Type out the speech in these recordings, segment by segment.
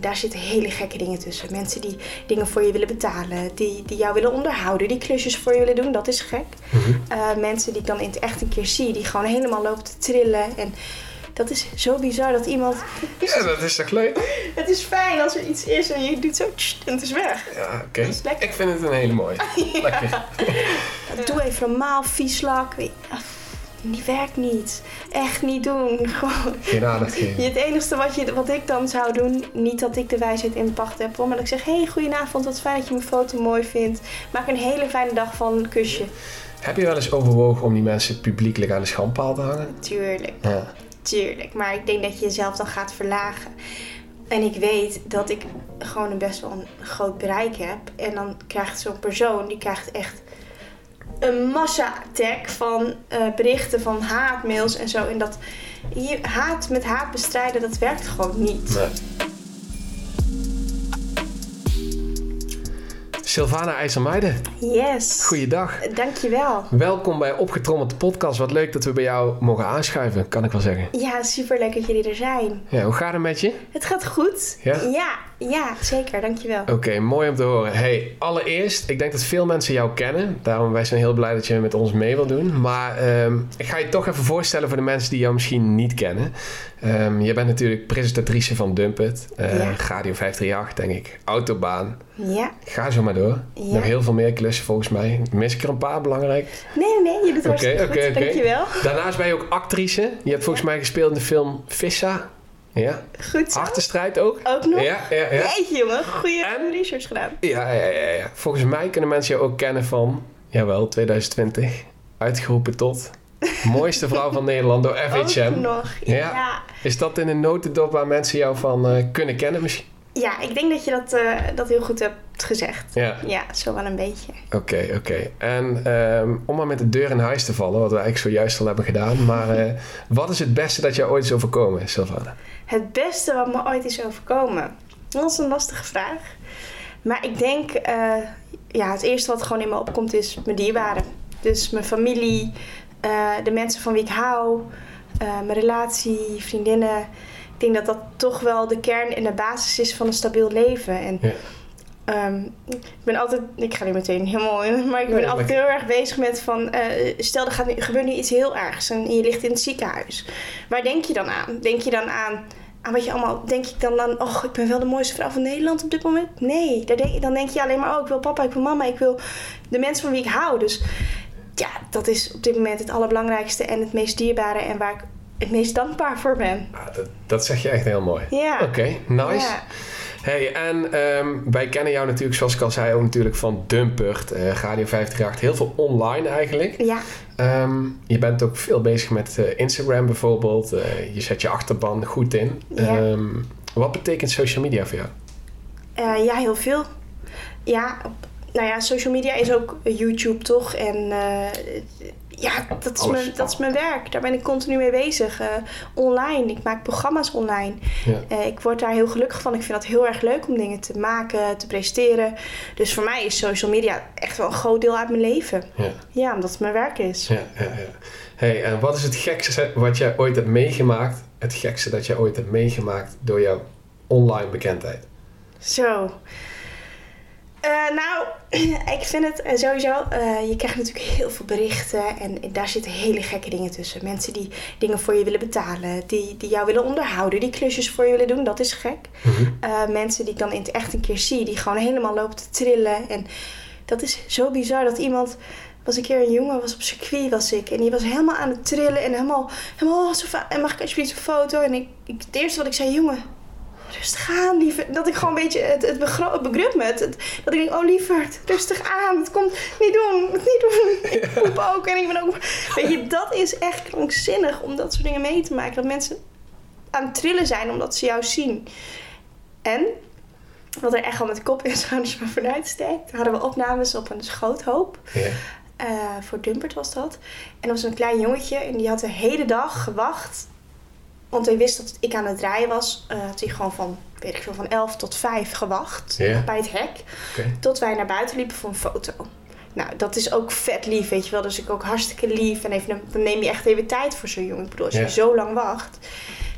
Daar zitten hele gekke dingen tussen. Mensen die dingen voor je willen betalen, die, die jou willen onderhouden, die klusjes voor je willen doen, dat is gek. Uh, mensen die ik dan in het echt een keer zie, die gewoon helemaal lopen te trillen. En dat is zo bizar dat iemand. Ja, dat is toch leuk? Het is fijn als er iets is en je doet zo en het is weg. Ja, oké. Ik vind het een hele mooie. Lekker. Doe even normaal, vies lak. Die werkt niet. Echt niet doen. Gewoon. Geen aandacht geven. Het enige wat, je, wat ik dan zou doen, niet dat ik de wijsheid in pacht heb, maar dat ik zeg: hey, goedenavond, wat fijn dat je mijn foto mooi vindt. Maak een hele fijne dag van een kusje. Heb je wel eens overwogen om die mensen publiekelijk aan de schandpaal te hangen? Tuurlijk. Ja. Tuurlijk. Maar ik denk dat je jezelf dan gaat verlagen. En ik weet dat ik gewoon een best wel een groot bereik heb. En dan krijgt zo'n persoon, die krijgt echt een massa-tag van uh, berichten van haatmails en zo. En dat je, haat met haat bestrijden, dat werkt gewoon niet. Nee. Sylvana. Yes. Goeiedag. Dankjewel. Welkom bij Opgetrommeld Podcast. Wat leuk dat we bij jou mogen aanschuiven, kan ik wel zeggen. Ja, super leuk dat jullie er zijn. Ja, hoe gaat het met je? Het gaat goed. Ja? Ja, ja zeker. Dankjewel. Oké, mooi om te horen. Hey, allereerst, ik denk dat veel mensen jou kennen. Daarom wij zijn heel blij dat je met ons mee wil doen. Maar um, ik ga je toch even voorstellen voor de mensen die jou misschien niet kennen. Um, je bent natuurlijk presentatrice van Dumpet, uh, ja. Radio 538, denk ik. Autobaan. Ja. Ga zo maar door. Ja. Nog heel veel meer klussen volgens mij. Mis ik er een paar belangrijk? Nee, nee, je doet het hartstikke okay, goed. Dankjewel. Daarnaast ben je ook actrice. Je hebt volgens mij gespeeld in de film Vissa. Ja. Goed zo. Achterstrijd ook. Ook nog? Ja, ja, ja. Jeetje jongen, goede research gedaan. Ja, ja, ja, ja. Volgens mij kunnen mensen jou ook kennen van, jawel, 2020. Uitgeroepen tot mooiste vrouw van Nederland door FHM. Ook nog, ja. Is dat in een notendop waar mensen jou van uh, kunnen kennen misschien? Ja, ik denk dat je dat, uh, dat heel goed hebt gezegd. Ja. Ja, zo wel een beetje. Oké, oké. Okay. En um, om maar met de deur in huis te vallen, wat we eigenlijk zojuist al hebben gedaan. Maar uh, wat is het beste dat je ooit is overkomen, Sylvana? Het beste wat me ooit is overkomen? Dat is een lastige vraag. Maar ik denk, uh, ja, het eerste wat gewoon in me opkomt is mijn dierbaren. Dus mijn familie, de mensen van wie ik hou, mijn relatie, vriendinnen denk dat dat toch wel de kern en de basis is van een stabiel leven. En ja. um, ik ben altijd, ik ga nu meteen helemaal in, maar ik ben altijd heel erg bezig met van, uh, stel er gaat, gebeurt nu iets heel ergs en je ligt in het ziekenhuis. Waar denk je dan aan? Denk je dan aan, aan wat je allemaal, denk je dan aan, oh ik ben wel de mooiste vrouw van Nederland op dit moment? Nee, daar denk, dan denk je alleen maar, oh ik wil papa, ik wil mama, ik wil de mensen van wie ik hou. Dus ja, dat is op dit moment het allerbelangrijkste en het meest dierbare en waar ik het meest dankbaar voor ben. Ah, dat, dat zeg je echt heel mooi. Ja. Oké, nice. Ja. Hey, en um, wij kennen jou natuurlijk, zoals ik al zei, ook natuurlijk van Dumpert, uh, Radio 538. Heel veel online eigenlijk. Ja. Um, je bent ook veel bezig met uh, Instagram bijvoorbeeld. Uh, je zet je achterban goed in. Ja. Um, wat betekent social media voor jou? ja, heel veel. Ja, nou ja, social media is ook YouTube toch? En ja, dat is, mijn, dat is mijn werk. Daar ben ik continu mee bezig. Uh, online. Ik maak programma's online. Ja. Uh, ik word daar heel gelukkig van. Ik vind dat heel erg leuk om dingen te maken, te presteren. Dus voor mij is social media echt wel een groot deel uit mijn leven. Ja, ja omdat het mijn werk is. Ja, ja, ja. Hey, en wat is het gekste wat jij ooit hebt meegemaakt? Het gekste dat jij ooit hebt meegemaakt door jouw online bekendheid? Zo. Uh, nou, ik vind het uh, sowieso. Uh, je krijgt natuurlijk heel veel berichten. En daar zitten hele gekke dingen tussen. Mensen die dingen voor je willen betalen. Die, die jou willen onderhouden. Die klusjes voor je willen doen. Dat is gek. Mm mensen die ik dan in het echt een keer zie. Die gewoon helemaal lopen te trillen. En dat is zo bizar dat iemand. Was een keer een jongen, was op circuit was ik. En die was helemaal aan het trillen. En helemaal. helemaal oh, zo en mag ik alsjeblieft een foto? En ik, ik, het eerste wat ik zei, jongen rustig aan. Dat ik gewoon een beetje, het, het, begrip me. Het, dat ik denk, oh lieverd, rustig aan. Het komt, niet doen, niet doen. Ik poep ook en ik ben ook... Weet je, dat is echt krankzinnig om dat soort dingen mee te maken. Dat mensen aan het trillen zijn omdat ze jou zien. En, wat er echt al met de kop in schouders maar vanuit steekt, hadden we opnames op een schoothoop. Ja. Uh, voor Dumpert was dat. En er was een klein jongetje en die had de hele dag gewacht want hij wist dat ik aan het draaien was. Uh, had hij gewoon van, weet ik veel, van 11 tot 5 gewacht. Bij het hek. Tot wij naar buiten liepen voor een foto. Nou, dat is ook vet lief, weet je wel. Dus ik ook hartstikke lief. En even, dan neem je echt even tijd voor zo'n jongen. Ik bedoel, als je zo lang wacht.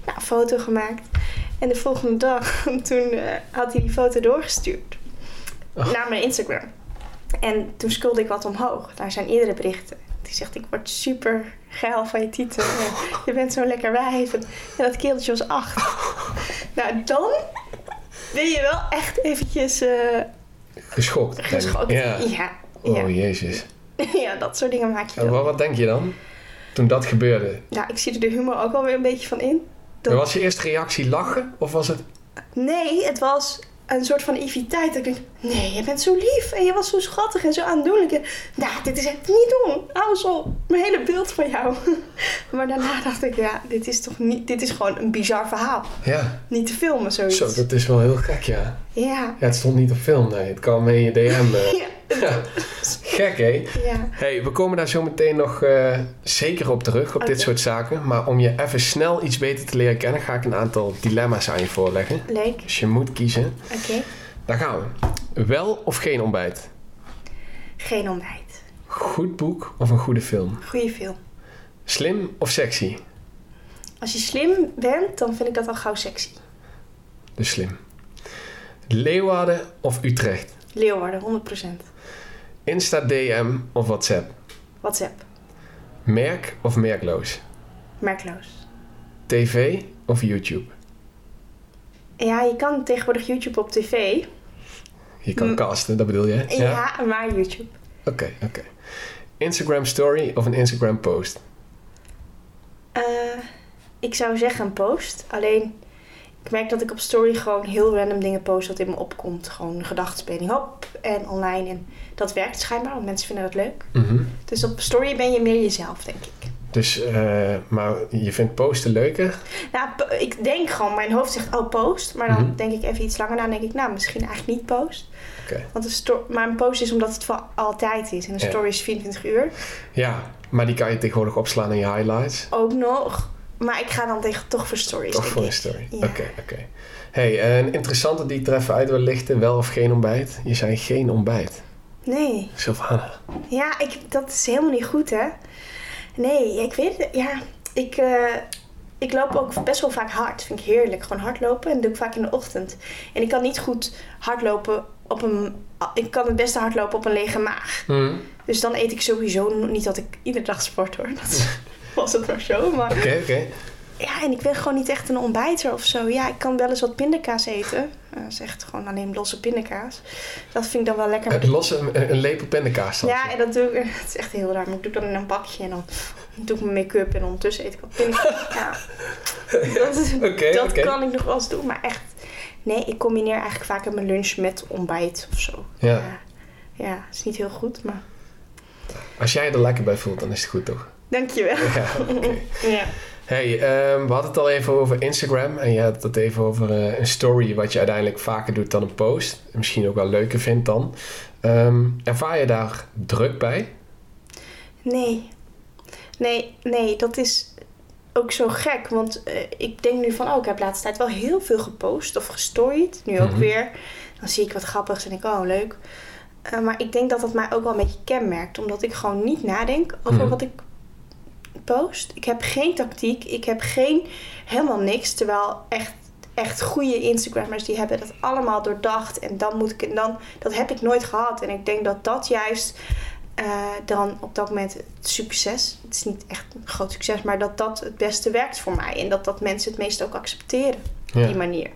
Nou, foto gemaakt. En de volgende dag, toen eh, had hij die foto doorgestuurd. Oh. Naar mijn Instagram. En toen scrollde ik wat omhoog. Daar zijn eerdere berichten. Die zegt, ik word super geil van je titel. En je bent zo lekker wijf. En dat keeltje was acht. Nou, dan ben je wel echt eventjes eh, Geschokt. geschokt. Ja. Ja. Oh, jezus. ja, dat soort dingen maak je En wel. wat, wat denk je dan? Toen dat gebeurde. Nou, ik zie er de humor ook wel weer een beetje van in. Dat- Was je eerste reactie lachen? Of was het... Nee, het was een soort van naïviteit. Dat ik denk, nee, je bent zo lief en je was zo schattig en zo aandoenlijk. En, nou, dit is echt niet doen. Hou eens op. Mijn hele beeld van jou. maar daarna dacht ik, ja, dit is toch niet... Dit is gewoon een bizar verhaal. Ja. Niet te filmen, zoiets. Zo, dat is wel heel gek, ja. Ja. Ja, het stond niet op film, nee. Het kwam in je DM. eh. Ja. Ja. Gek, hè? ja. Hey, we komen daar zo meteen nog eh, zeker op terug, op dit soort zaken. Maar om je even snel iets beter te leren kennen, ga ik een aantal dilemma's aan je voorleggen. Leuk. Dus je moet kiezen. Oké. Daar gaan we. Wel of geen ontbijt? Geen ontbijt. Goed boek of een goede film? Goeie film. Slim of sexy? Als je slim bent, dan vind ik dat al gauw sexy. Dus slim. Leeuwarden of Utrecht? Leeuwarden, 100%. Insta DM of WhatsApp? WhatsApp. Merk of merkloos? Merkloos. TV of YouTube? Ja, je kan tegenwoordig YouTube op tv. Je kan casten, dat bedoel je? Ja, maar YouTube. Oké, oké. Instagram story of een Instagram post? Eh, ik zou zeggen een post. Alleen, ik merk dat ik op story gewoon heel random dingen post wat in me opkomt. Gewoon een gedachtenspeling, hop, en online. En dat werkt schijnbaar, want mensen vinden dat leuk. Mhm. Dus op story ben je meer jezelf, denk ik. Dus, eh, maar je vindt posten leuker? Nou, ik denk gewoon, mijn hoofd zegt, oh, post. Maar dan Mhm. denk ik even iets langer na en denk ik, nou, misschien eigenlijk niet post. Want een maar een post is omdat het voor altijd is. En een Ja. story is 24 uur. Ja, maar die kan je tegenwoordig opslaan in je highlights. Ook nog. Maar ik ga dan tegen, toch voor stories, Toch voor een story. Ja. Oké, oké. Hey, een interessante die ik er even uit wil lichten. Wel of geen ontbijt? Je zei geen ontbijt. Nee. Sylvana. Ja, ik, dat is helemaal niet goed, hè? Nee, ik weet het. Ja, ik, eh, ik loop ook best wel vaak hard. Vind ik heerlijk. Gewoon hardlopen. En dat doe ik vaak in de ochtend. En ik kan niet goed hardlopen op een... Ik kan het beste hardlopen op een lege maag. Mhm. Dus dan eet ik sowieso niet dat ik iedere dag sport, hoor. Dat was het maar zo. Maar Oké, oké. ja, en ik ben gewoon niet echt een ontbijter of zo. Ja, ik kan wel eens wat pindakaas eten. Eh, Dat is echt gewoon alleen losse pindakaas. Dat vind ik dan wel lekker. Het losse, een, een lepel pindakaas dan. Ja, en dat doe ik. Het is echt heel raar. Maar ik doe dat in een bakje en dan doe ik mijn make-up en ondertussen eet ik wat pindakaas. ja. Dat, Oké, dat oké. kan ik nog wel eens doen, maar echt. Nee, ik combineer eigenlijk vaak mijn lunch met ontbijt of zo. Ja. Ja, ja is niet heel goed, maar. Als jij er lekker bij voelt, dan is het goed, toch? Dankjewel. Ja, oké. Ja. Hey, ehm, we hadden het al even over Instagram. En je had het even over eh, een story, wat je uiteindelijk vaker doet dan een post. En misschien ook wel leuker vindt dan. Ehm, ervaar je daar druk bij? Nee. Nee, nee, dat is ook zo gek. Want eh, ik denk nu van, oh, ik heb de laatste tijd wel heel veel gepost of gestoried. Nu ook Mhm. weer. Dan zie ik wat grappigs en ik, oh, leuk. Eh, maar ik denk dat dat mij ook wel een beetje kenmerkt. Omdat ik gewoon niet nadenk over Mhm. wat ik post. Ik heb geen tactiek. Ik heb geen, helemaal niks. Terwijl echt, echt goede Instagrammers, die hebben dat allemaal doordacht. En dan moet ik, en dan, dat heb ik nooit gehad. En ik denk dat dat juist eh, dan op dat moment het succes. Het is niet echt een groot succes, maar dat dat het beste werkt voor mij. En dat dat mensen het meest ook accepteren. Op Ja. die manier.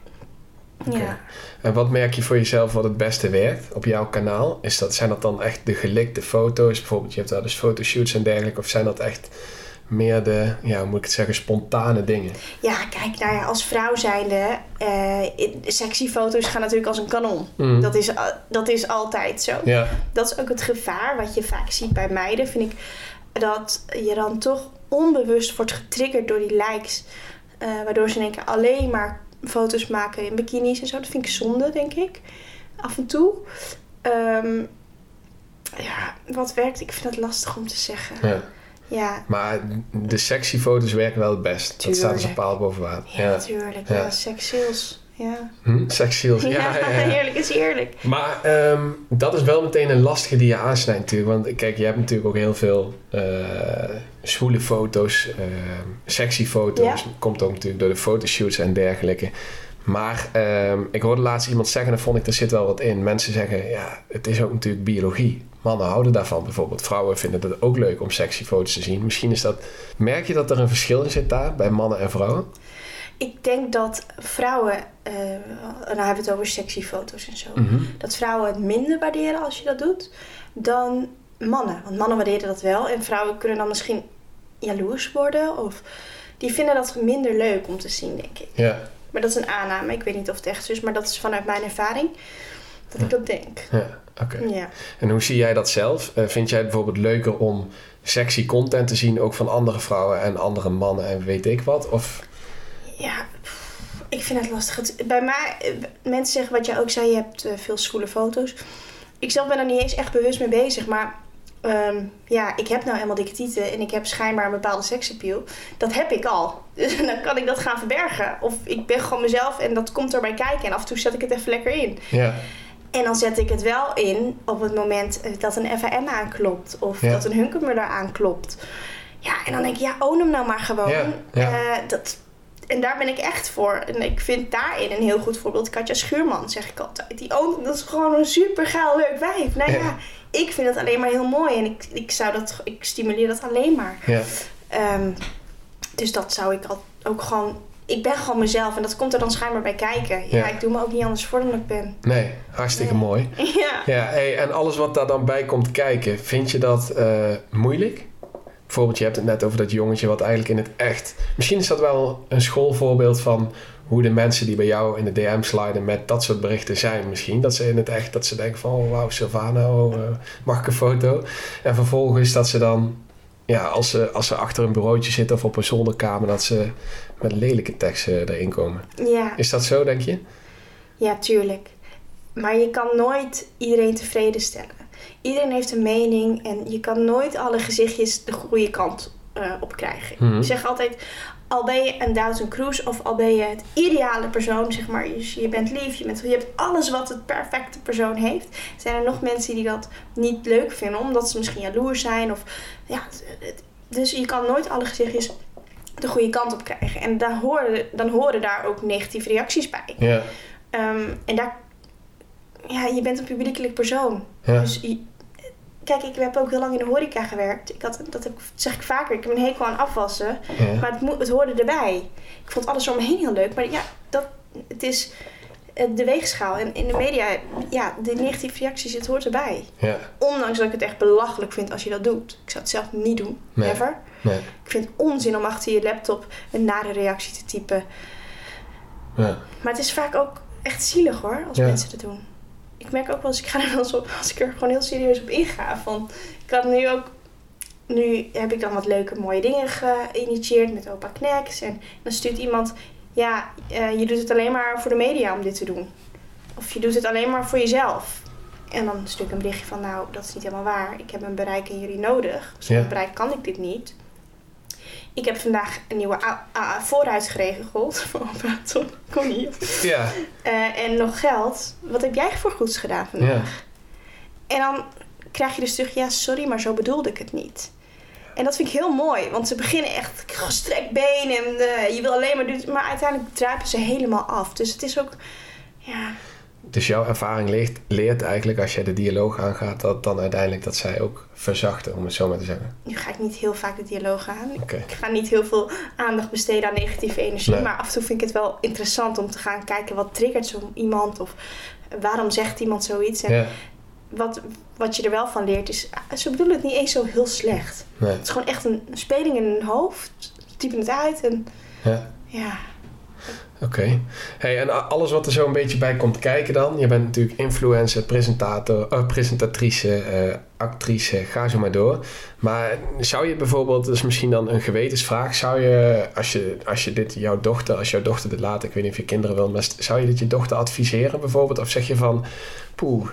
Ja. En wat merk je voor jezelf wat het beste werkt op jouw kanaal? Is dat, zijn dat dan echt de gelikte foto's? Bijvoorbeeld, je hebt daar dus fotoshoots en dergelijke. Of zijn dat echt meer de, ja, hoe moet ik het zeggen, spontane dingen? ja, kijk, nou ja, als vrouw zijnde, eh, sexy foto's gaan natuurlijk als een kanon. Mhm. Dat, is, dat is altijd zo. Ja, Dat is ook het gevaar wat je vaak ziet bij meiden, vind ik. Dat je dan toch onbewust wordt getriggerd door die likes. eh, waardoor ze in één keer alleen maar foto's maken in bikinis en zo. Dat vind ik zonde, denk ik. Af en toe. Ehm, ja, wat werkt? Ik vind dat lastig om te zeggen. ja. Ja, Maar de sexy foto's werken wel het best. Dat staat als een paal boven water. ja, natuurlijk. Ja. Sales. Ja, Hm? Ja, ja, heerlijk is eerlijk. Maar ehm, dat is wel meteen een lastige die je aansnijdt natuurlijk. Want kijk, je hebt natuurlijk ook heel veel eh zwoele foto's, eh, sexy foto's. Komt ook natuurlijk door de fotoshoots en dergelijke. Maar ehm, ik hoorde laatst iemand zeggen, en vond ik, er zit wel wat in. Mensen zeggen, ja, het is ook natuurlijk biologie. Mannen houden daarvan bijvoorbeeld. Vrouwen vinden het ook leuk om sexy foto's te zien. Misschien is dat... Merk je dat er een verschil in zit daar, bij mannen en vrouwen? Ik denk dat vrouwen, eh dan hebben we het over sexy foto's en zo, Mhm. dat vrouwen het minder waarderen als je dat doet dan mannen. Want mannen waarderen dat wel en vrouwen kunnen dan misschien jaloers worden of die vinden dat minder leuk om te zien, denk ik. Ja, Maar dat is een aanname. Ik weet niet of het echt zo is, maar dat is vanuit mijn ervaring dat ik dat denk. ja, oké. Ja. En hoe zie jij dat zelf? Eh, vind jij het bijvoorbeeld leuker om sexy content te zien, ook van andere vrouwen en andere mannen en weet ik wat? Of Ja, ik vind het lastig. Het- Bij mij, eh, mensen zeggen wat jij ook zei, je hebt eh, veel stoele foto's. Ik zelf ben er niet eens echt bewust mee bezig, maar ehm, ja, ik heb nou helemaal dikke tieten en ik heb schijnbaar een bepaalde seksappeal. Dat heb ik al. Dus dan kan ik dat gaan verbergen. Of ik ben gewoon mezelf en dat komt erbij kijken en af en toe zet ik het even lekker in. ja, En dan zet ik het wel in op het moment eh, dat een FAM aanklopt of Ja. dat een Hunkemuller aanklopt. Ja, en dan denk ik, ja, own hem nou maar gewoon. Ja, ja. Eh, dat, en daar ben ik echt voor. En ik vind daarin een heel goed voorbeeld Katja Schuurman, zeg ik altijd. Die oont, dat is gewoon een super geil leuk wijf. Nou ja, ik vind het alleen maar heel mooi en ik, ik, zou dat, ik stimuleer dat alleen maar. ja, Ehm, dus dat zou ik al, ook gewoon... Ik ben gewoon mezelf en dat komt er dan schijnbaar bij kijken. Ja, Ja. ik doe me ook niet anders voor dan ik ben. nee, hartstikke Nee. mooi. Ja. Ja, hey, en alles wat daar dan bij komt kijken, vind je dat eh, moeilijk? Bijvoorbeeld, je hebt het net over dat jongetje wat eigenlijk in het echt... Misschien is dat wel een schoolvoorbeeld van hoe de mensen die bij jou in de DM sliden met dat soort berichten zijn misschien. Dat ze in het echt, dat ze denken van, oh, wauw, Silvano, eh, mag ik een foto? En vervolgens dat ze dan, ja, als ze, als ze achter een bureautje zitten of op een zolderkamer, dat ze met lelijke teksten erin komen. Ja. Is dat zo, denk je? Ja, tuurlijk. Maar je kan nooit iedereen tevreden stellen. Iedereen heeft een mening en je kan nooit alle gezichtjes de goede kant eh, op krijgen. Mhm. Ik zeg altijd, al ben je een Doughton Cruise of al ben je het ideale persoon, zeg maar, je, je bent lief, je, bent, je hebt alles wat het perfecte persoon heeft, zijn er nog mensen die dat niet leuk vinden, omdat ze misschien jaloers zijn of ja, dus je kan nooit alle gezichtjes de goede kant op krijgen. En dan horen, dan horen daar ook negatieve reacties bij. Ja, Ehm, en daar, ja, je bent een publiekelijk persoon. ja, Dus je- kijk, ik heb ook heel lang in de horeca gewerkt. Ik had, dat zeg ik vaker, ik heb een hekel aan afwassen. ja. Maar het, hoorde erbij. Ik vond alles om me heen heel leuk. Maar ja, dat, het is eh, de weegschaal. En in de media, ja, de negatieve reacties, het hoort erbij. ja. Ondanks dat ik het echt belachelijk vind als je dat doet. Ik zou het zelf niet doen. Nee. Never. Nee. Ik vind het onzin om achter je laptop een nare reactie te typen. Ja. Maar het is vaak ook echt zielig hoor, als Ja. mensen dat doen. Ik merk ook wel eens, ik ga er wel eens op, als ik er gewoon heel serieus op inga. Van, ik had nu ook, nu heb ik dan wat leuke mooie dingen geïnitieerd met opa Kneks. En dan stuurt iemand, ja, eh, je doet het alleen maar voor de media om dit te doen. Of je doet het alleen maar voor jezelf. En dan stuur ik een berichtje van, nou, dat is niet helemaal waar. Ik heb een bereik en jullie nodig. Zonder Ja. bereik kan ik dit niet. Ik heb vandaag een nieuwe vooruit geregeld voor opa Tom Connie. Ja, Eh, en nog geld. Wat heb jij voor goeds gedaan vandaag? ja. En dan krijg je dus terug, ja, sorry, maar zo bedoelde ik het niet. En dat vind ik heel mooi, want ze beginnen echt gestrekt been en eh, je wil alleen maar doen. Maar uiteindelijk druipen ze helemaal af. Dus het is ook, ja, Dus jouw ervaring leert, leert eigenlijk als jij de dialoog aangaat, dat dan uiteindelijk dat zij ook verzachten, om het zo maar te zeggen. nu ga ik niet heel vaak de dialoog aan. Ik ga niet heel veel aandacht besteden aan negatieve energie. Nee. Maar af en toe vind ik het wel interessant om te gaan kijken wat triggert zo iemand. Of waarom zegt iemand zoiets. En Ja, wat, wat je er wel van leert is, ah, ze bedoelen het niet eens zo heel slecht. nee. Het is gewoon echt een speling in hun hoofd. Typen het uit en Ja, ja. Oké. Hey, en alles wat er zo een beetje bij komt kijken dan. Je bent natuurlijk influencer, presentator, eh, presentatrice, eh, actrice, ga zo maar door. Maar zou je bijvoorbeeld, is misschien dan een gewetensvraag, zou je, als je, als je dit jouw dochter, als jouw dochter dit laat, ik weet niet of je kinderen wil, maar zou je dit je dochter adviseren bijvoorbeeld? Of zeg je van, poeh,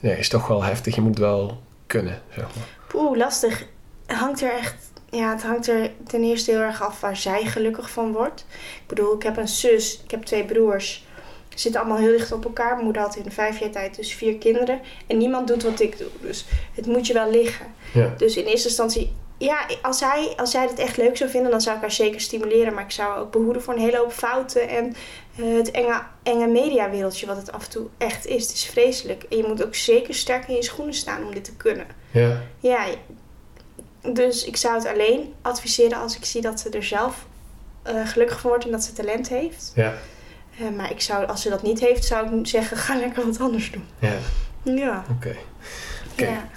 nee, is toch wel heftig, je moet wel kunnen, zeg maar. Poeh, lastig. Hangt er echt. Ja, het hangt er ten eerste heel erg af waar zij gelukkig van wordt. Ik bedoel, ik heb een zus, ik heb twee broers. Ze zitten allemaal heel dicht op elkaar. Mijn moeder had in vijf jaar tijd dus vier kinderen. En niemand doet wat ik doe. Dus het moet je wel liggen. Ja, Dus in eerste instantie ja, als hij, als hij het echt leuk zou vinden, dan zou ik haar zeker stimuleren. Maar ik zou haar ook behoeden voor een hele hoop fouten en eh, het enge, enge mediawereldje, wat het af en toe echt is. Het is vreselijk. En je moet ook zeker sterk in je schoenen staan om dit te kunnen. Ja. Ja, dus ik zou het alleen adviseren als ik zie dat ze er zelf eh, gelukkig van wordt en dat ze talent heeft. Ja. Eh, maar ik zou, als ze dat niet heeft, zou ik zeggen, ga lekker wat anders doen. Ja. Ja. Oké. Oké. ja.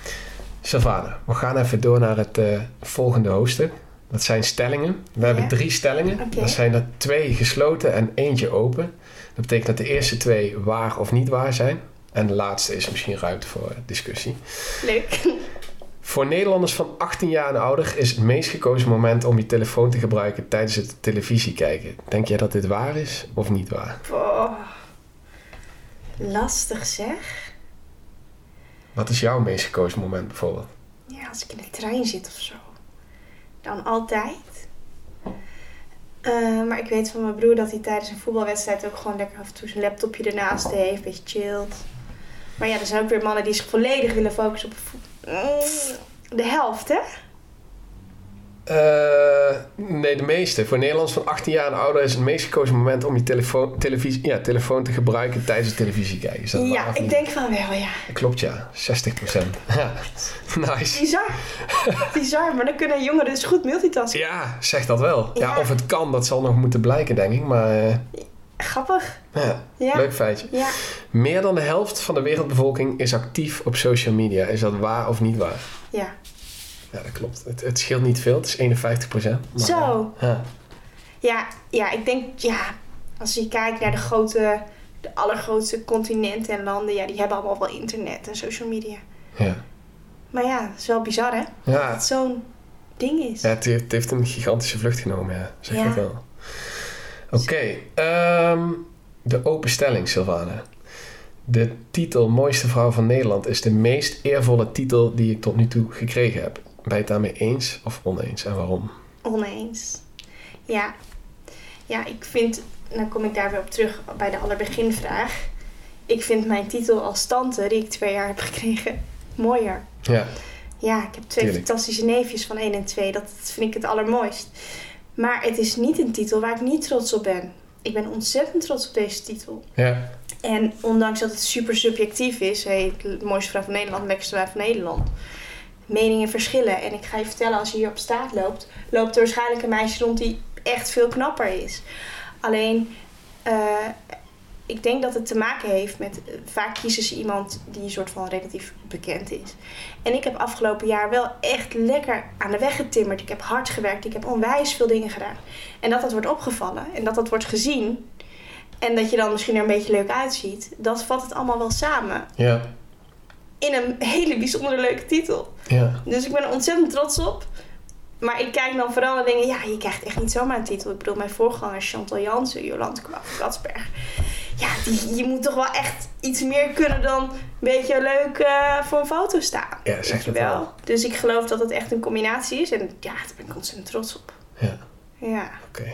Savannah, we gaan even door naar het eh, volgende hoofdstuk. Dat zijn stellingen. We hebben drie stellingen. Oké. Er zijn er twee gesloten en eentje open. Dat betekent dat de eerste twee waar of niet waar zijn. En de laatste is misschien ruimte voor discussie. Leuk. Voor Nederlanders van 18 jaar en ouder is het meest gekozen moment om je telefoon te gebruiken tijdens het televisie kijken. Denk jij dat dit waar is of niet waar? Oh. Lastig zeg. Wat is jouw meest gekozen moment bijvoorbeeld? Ja, als ik in de trein zit of zo. Dan altijd. Eh, maar ik weet van mijn broer dat hij tijdens een voetbalwedstrijd ook gewoon lekker af en toe zijn laptopje ernaast heeft, een beetje chillt. Maar ja, er zijn ook weer mannen die zich volledig willen focussen op voet- Mm, de helft, hè? Eh, nee, de meeste. Voor Nederlanders van 18 jaar en ouder is het meest gekozen moment om je telefoon, televisie, ja, telefoon te gebruiken tijdens het televisie kijken. Is dat waar Ja, ik niet? denk van wel, ja. Klopt ja, 60%. Ja, nice. Bizar. Bizar, maar dan kunnen jongeren dus goed multitasken. Ja, zeg dat wel. Ja, Ja. of het kan, dat zal nog moeten blijken, denk ik. Maar eh, Grappig. ja, Ja. leuk feitje. Ja. Meer dan de helft van de wereldbevolking is actief op social media. Is dat waar of niet waar? Ja. Ja, dat klopt. Het, het scheelt niet veel. Het is 51%. maar, Zo. Ja. Ja, ja, ik denk, ja, als je kijkt naar de grote, de allergrootste continenten en landen, ja, die hebben allemaal wel internet en social media. Ja. Maar ja, het is wel bizar, hè? Dat Ja, het zo'n ding is. Ja, het heeft, het heeft een gigantische vlucht genomen, ja. Zeg Ja. ik wel. Oké, ehm, de open stelling, Sylvana. De titel Mooiste Vrouw van Nederland is de meest eervolle titel die ik tot nu toe gekregen heb. Ben je het daarmee eens of oneens en waarom? Oneens. Ja. Ja, ik vind, dan kom ik daar weer op terug bij de allerbeginvraag. Ik vind mijn titel als tante, die ik twee jaar heb gekregen, mooier. Ja, Ja, ik heb twee Tuurlijk. fantastische neefjes van 1 en 2. Dat vind ik het allermooist. Maar het is niet een titel waar ik niet trots op ben. Ik ben ontzettend trots op deze titel. ja, En ondanks dat het super subjectief is, hey, de mooiste vrouw van Nederland, de lekkerste vrouw van Nederland, meningen verschillen. En ik ga je vertellen, als je hier op straat loopt, loopt er waarschijnlijk een meisje rond die echt veel knapper is. Alleen, eh, ik denk dat het te maken heeft met, eh, vaak kiezen ze iemand die een soort van relatief bekend is. En ik heb afgelopen jaar wel echt lekker aan de weg getimmerd. Ik heb hard gewerkt, ik heb onwijs veel dingen gedaan. En dat dat wordt opgevallen en dat dat wordt gezien. En dat je dan misschien er een beetje leuk uitziet. Dat vat het allemaal wel samen. ja, In een hele bijzondere leuke titel. ja. Dus ik ben er ontzettend trots op. Maar ik kijk dan vooral naar dingen. Ja, je krijgt echt niet zomaar een titel. Ik bedoel, mijn voorganger Chantal Jansen, Jolante Katsberg. Ja, die, je moet toch wel echt iets meer kunnen dan een beetje leuk eh, voor een foto staan. Ja, zeg je dat wel. Dus ik geloof dat het echt een combinatie is. En ja, daar ben ik ontzettend trots op. Ja, Ja. oké.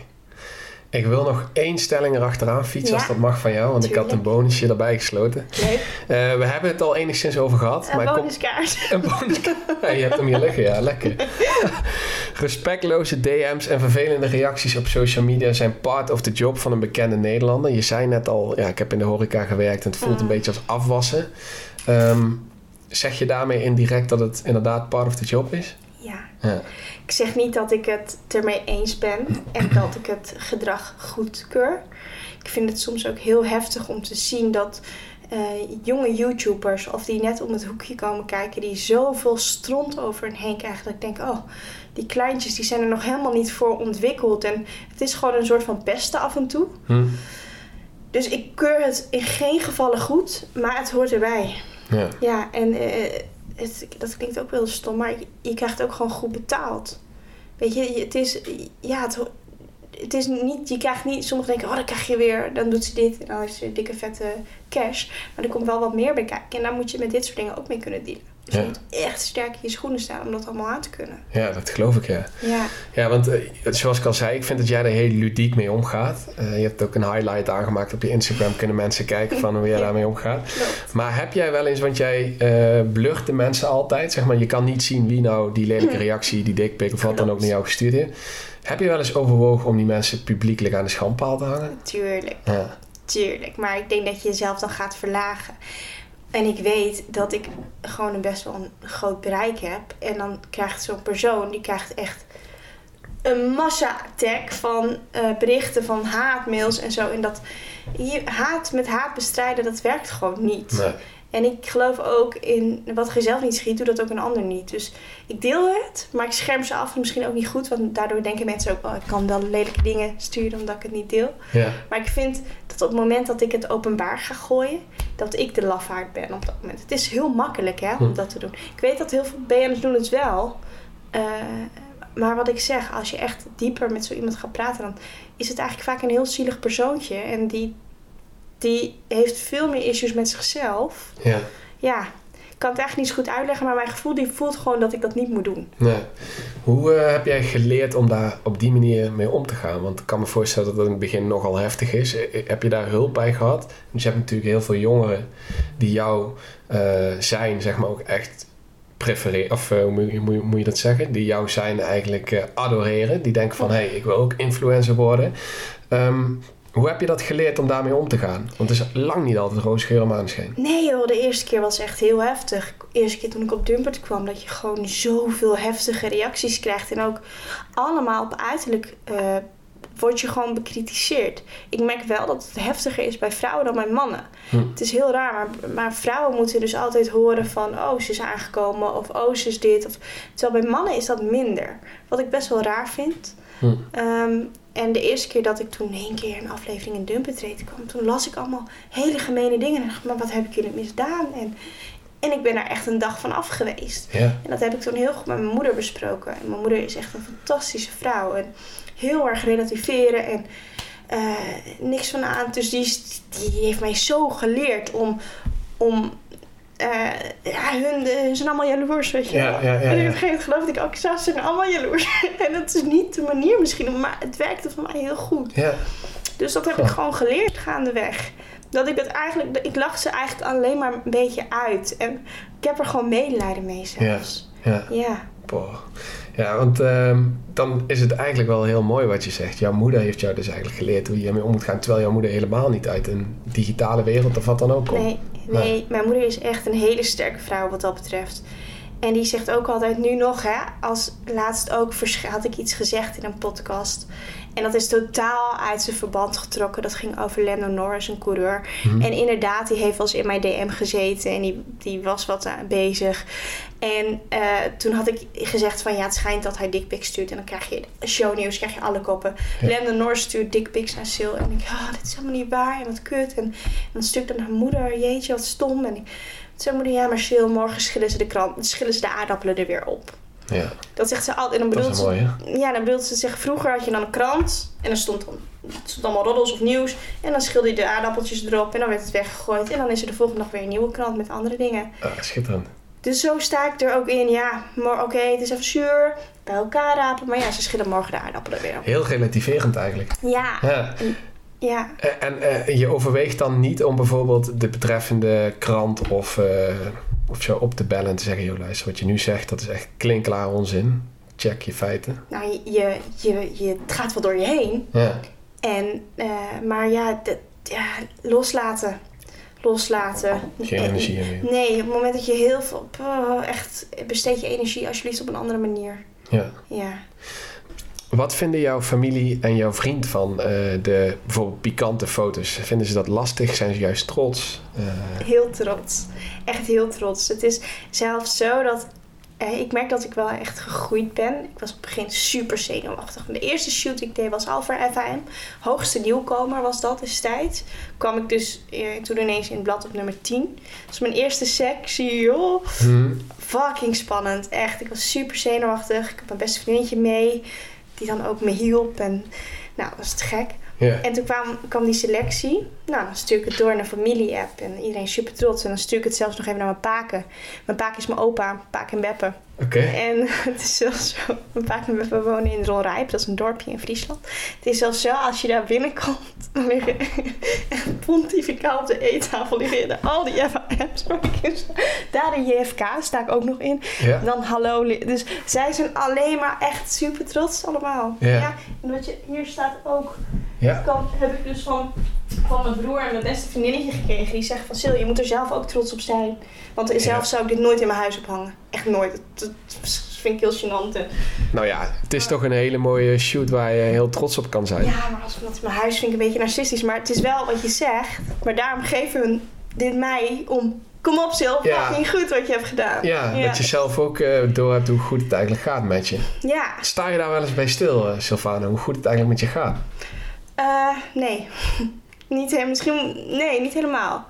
Ik wil nog één stelling erachteraan fietsen, als dat mag van jou. Want ik had een bonusje erbij gesloten. Leuk. Eh, we hebben het al enigszins over gehad. Een maar ik kom- bonuskaart. Een bonus. Ja, je hebt hem hier liggen, ja, lekker. Respectloze DM's en vervelende reacties op social media zijn part of the job van een bekende Nederlander. Je zei net al, ja, ik heb in de horeca gewerkt en het voelt een Mm. beetje als afwassen. Ehm, zeg je daarmee indirect dat het inderdaad part of the job is? Ja. Ja. Ik zeg niet dat ik het ermee eens ben en dat ik het gedrag goedkeur. Ik vind het soms ook heel heftig om te zien dat eh, jonge YouTubers, of die net om het hoekje komen kijken, die zoveel stront over hen heen krijgen. Dat ik denk, oh, die kleintjes die zijn er nog helemaal niet voor ontwikkeld. En het is gewoon een soort van pesten af en toe. Hm? Dus ik keur het in geen gevallen goed, maar het hoort erbij. Ja. Ja, en eh, het, dat klinkt ook wel stom, maar je, krijgt ook gewoon goed betaald. Weet je, het is, ja, het, het is niet, je krijgt niet, sommigen denken, oh dan krijg je weer, dan doet ze dit en dan heeft ze dikke vette cash. Maar er komt wel wat meer bij kijken en daar moet je met dit soort dingen ook mee kunnen dealen. Dus je moet echt sterk in je schoenen staan om dat allemaal aan te kunnen. Ja, dat geloof ik, ja. Ja, Ja, want eh, zoals ik al zei, ik vind dat jij er heel ludiek mee omgaat. Eh, je hebt ook een highlight aangemaakt op je Instagram. Kunnen mensen kijken van hoe jij daarmee omgaat. klopt. Maar heb jij wel eens, want jij eh blurt de mensen altijd. Zeg maar, je kan niet zien wie nou die lelijke reactie, die dickpic of wat dan ook naar jou gestuurd heeft. Heb je wel eens overwogen om die mensen publiekelijk aan de schandpaal te hangen? Tuurlijk. Ja. Tuurlijk, maar ik denk dat je jezelf dan gaat verlagen. En ik weet dat ik gewoon een best wel een groot bereik heb. En dan krijgt zo'n persoon, die krijgt echt een massa-attack van eh, berichten van haatmails en zo. En dat je, haat met haat bestrijden, dat werkt gewoon niet. Nee. En ik geloof ook in wat je zelf niet schiet, doe dat ook een ander niet. Dus ik deel het, maar ik scherm ze af. Misschien ook niet goed, want daardoor denken mensen ook... oh, ik kan wel lelijke dingen sturen omdat ik het niet deel. Ja. Maar ik vind dat op het moment dat ik het openbaar ga gooien, dat ik de lafaard ben op dat moment. Het is heel makkelijk hè, om Hm. dat te doen. Ik weet dat heel veel BN'ers doen het wel. Eh, maar wat ik zeg, als je echt dieper met zo iemand gaat praten, dan is het eigenlijk vaak een heel zielig persoontje. En die, die heeft veel meer issues met zichzelf. ja. Ja, ik kan het eigenlijk niet zo goed uitleggen, maar mijn gevoel die voelt gewoon dat ik dat niet moet doen. Hoe eh, heb jij geleerd om daar op die manier mee om te gaan? Want ik kan me voorstellen dat het in het begin nogal heftig is. Eh, Heb je daar hulp bij gehad? Dus je hebt natuurlijk heel veel jongeren die jou eh, zijn, zeg maar ook echt prefereren. Of eh, hoe moet, je- moet, je- dat zeggen? Die jou zijn eigenlijk eh, adoreren. Die denken van, hé, hey, ik wil ook influencer worden. Ehm, hoe heb je dat geleerd om daarmee om te gaan? Want het is lang niet altijd roze geur en maneschijn. Nee joh, de eerste keer was echt heel heftig. De eerste keer toen ik op Dumpert kwam, dat je gewoon zoveel heftige reacties krijgt. En ook allemaal op uiterlijk eh word je gewoon bekritiseerd. Ik merk wel dat het heftiger is bij vrouwen dan bij mannen. Hm. Het is heel raar, maar, maar vrouwen moeten dus altijd horen van... oh, ze is aangekomen of oh, ze is dit. Of, terwijl bij mannen is dat minder. Wat ik best wel raar vind. Hm. Ehm, en de eerste keer dat ik toen één keer een aflevering in Dumpertrade kwam, toen las ik allemaal hele gemene dingen. En dacht, maar wat heb ik jullie misdaan? En, en ik ben daar echt een dag van af geweest. Ja. En dat heb ik toen heel goed met mijn moeder besproken. En mijn moeder is echt een fantastische vrouw. En heel erg relativeren en eh, niks van aan. Dus die, die heeft mij zo geleerd om. om eh, ja, hun, eh, ze zijn allemaal jaloers, weet je Ja, ja, ja, en op een ja. gegeven moment geloofde ik ook, ze zijn allemaal jaloers. en dat is niet de manier misschien, maar het werkte voor mij heel goed. Ja. Dus dat heb ik gewoon geleerd gaandeweg. Dat ik het eigenlijk, ik lach ze eigenlijk alleen maar een beetje uit. En ik heb er gewoon medelijden mee zelfs. Ja. Ja. Boah. Ja, want ehm, dan is het eigenlijk wel heel mooi wat je zegt. Jouw moeder heeft jou dus eigenlijk geleerd hoe je ermee om moet gaan. Terwijl jouw moeder helemaal niet uit een digitale wereld of wat dan ook komt. Nee, nee, mijn moeder is echt een hele sterke vrouw wat dat betreft. En die zegt ook altijd nu nog, hè, als laatst ook had ik iets gezegd in een podcast. En dat is totaal uit zijn verband getrokken. Dat ging over Lando Norris, een coureur. Mhm. En inderdaad, die heeft wel eens in mijn DM gezeten en die, die was wat aan bezig. En eh, toen had ik gezegd van ja, het schijnt dat hij dickpics stuurt. En dan krijg je shownieuws, krijg je alle koppen. Ja. Lando Norris stuurt dickpics naar Sil. En ik denk, oh, dit is helemaal niet waar en wat kut. En, en dan stuurt dan haar moeder, jeetje, wat stom. En ik zei moeder, ja, maar Sil, morgen schillen ze de, krant, schillen ze de aardappelen er weer op. Ja, Dat zegt ze altijd. En dan dat bedoelt ze, mooi ja, dan bedoelt ze zeggen, vroeger had je dan een krant en er stond, dan, stond allemaal roddels of nieuws. En dan schilde je de aardappeltjes erop en dan werd het weggegooid. En dan is er de volgende dag weer een nieuwe krant met andere dingen. Ah, schitterend. Dus zo sta ik er ook in, ja, maar oké, het is even zuur, bij elkaar rapen. Maar ja, ze schillen morgen de aardappelen weer op. Heel relativerend eigenlijk. Ja, Ja. ja. En, en eh, je overweegt dan niet om bijvoorbeeld de betreffende krant of, eh, of zo op te bellen en te zeggen... joh luister, wat je nu zegt, dat is echt klinkklaar onzin. Check je feiten. Nou, je, je, je, het gaat wel door je heen. Ja, En, eh, maar ja, ja, loslaten. Loslaten. geen En- energie meer. Nee, op het moment dat je heel veel... oh, echt, besteed je energie alsjeblieft op een andere manier. Ja. Ja. Wat vinden jouw familie en jouw vriend van eh, de bijvoorbeeld pikante foto's? Vinden ze dat lastig? Zijn ze juist trots? Eh, Heel trots. Echt heel trots. Het is zelfs zo dat... eh, ik merk dat ik wel echt gegroeid ben. Ik was op het begin super zenuwachtig. De eerste shoot die ik deed was al voor FAM. Hoogste nieuwkomer was dat destijds. Kwam ik dus toen ineens in het blad op nummer 10. Dus mijn eerste sectie, joh. hm, Fucking spannend. Echt. Ik was super zenuwachtig. Ik had mijn beste vriendinnetje mee. Die dan ook me hielp. En nou, dat was te gek. Ja. En toen kwam, kwam die selectie. Nou, dan stuur ik het door naar familie-app. En iedereen is super trots. En dan stuur ik het zelfs nog even naar mijn paken. Mijn paak is mijn opa, paak en beppe. Oké. En het is zelfs zo. Mijn paak en beppe wonen in Rolrijp. Dat is een dorpje in Friesland. Het is zelfs zo, als je daar binnenkomt. Dan liggen pontificaal op de eettafel liggen er al die apps. Daar in JFK sta ik ook nog in. Ja. Dan hallo. Dus zij zijn alleen maar echt super trots allemaal. Ja. en wat je hier staat ook Ja. kan, heb ik dus van, van mijn broer en mijn beste vriendinnetje gekregen. Die zegt van Sil, je moet er zelf ook trots op zijn. Want zelf Ja. zou ik dit nooit in mijn huis ophangen. Echt nooit. Vind ik heel gênant. En- Nou ja, het is toch een hele mooie shoot waar je heel trots op kan zijn. Ja, maar als dat in mijn huis vind ik een beetje narcistisch. Maar het is wel wat je zegt. Maar daarom geven hun dit mij om... Kom op Sil, Ja. fucking goed wat je hebt gedaan. Ja, dat je zelf ook eh, door hebt hoe goed het eigenlijk gaat met je. Ja, Sta je daar wel eens bij stil, eh, Sylvana, hoe goed het eigenlijk met je gaat? Eh, nee. niet, he- misschien, nee, niet helemaal.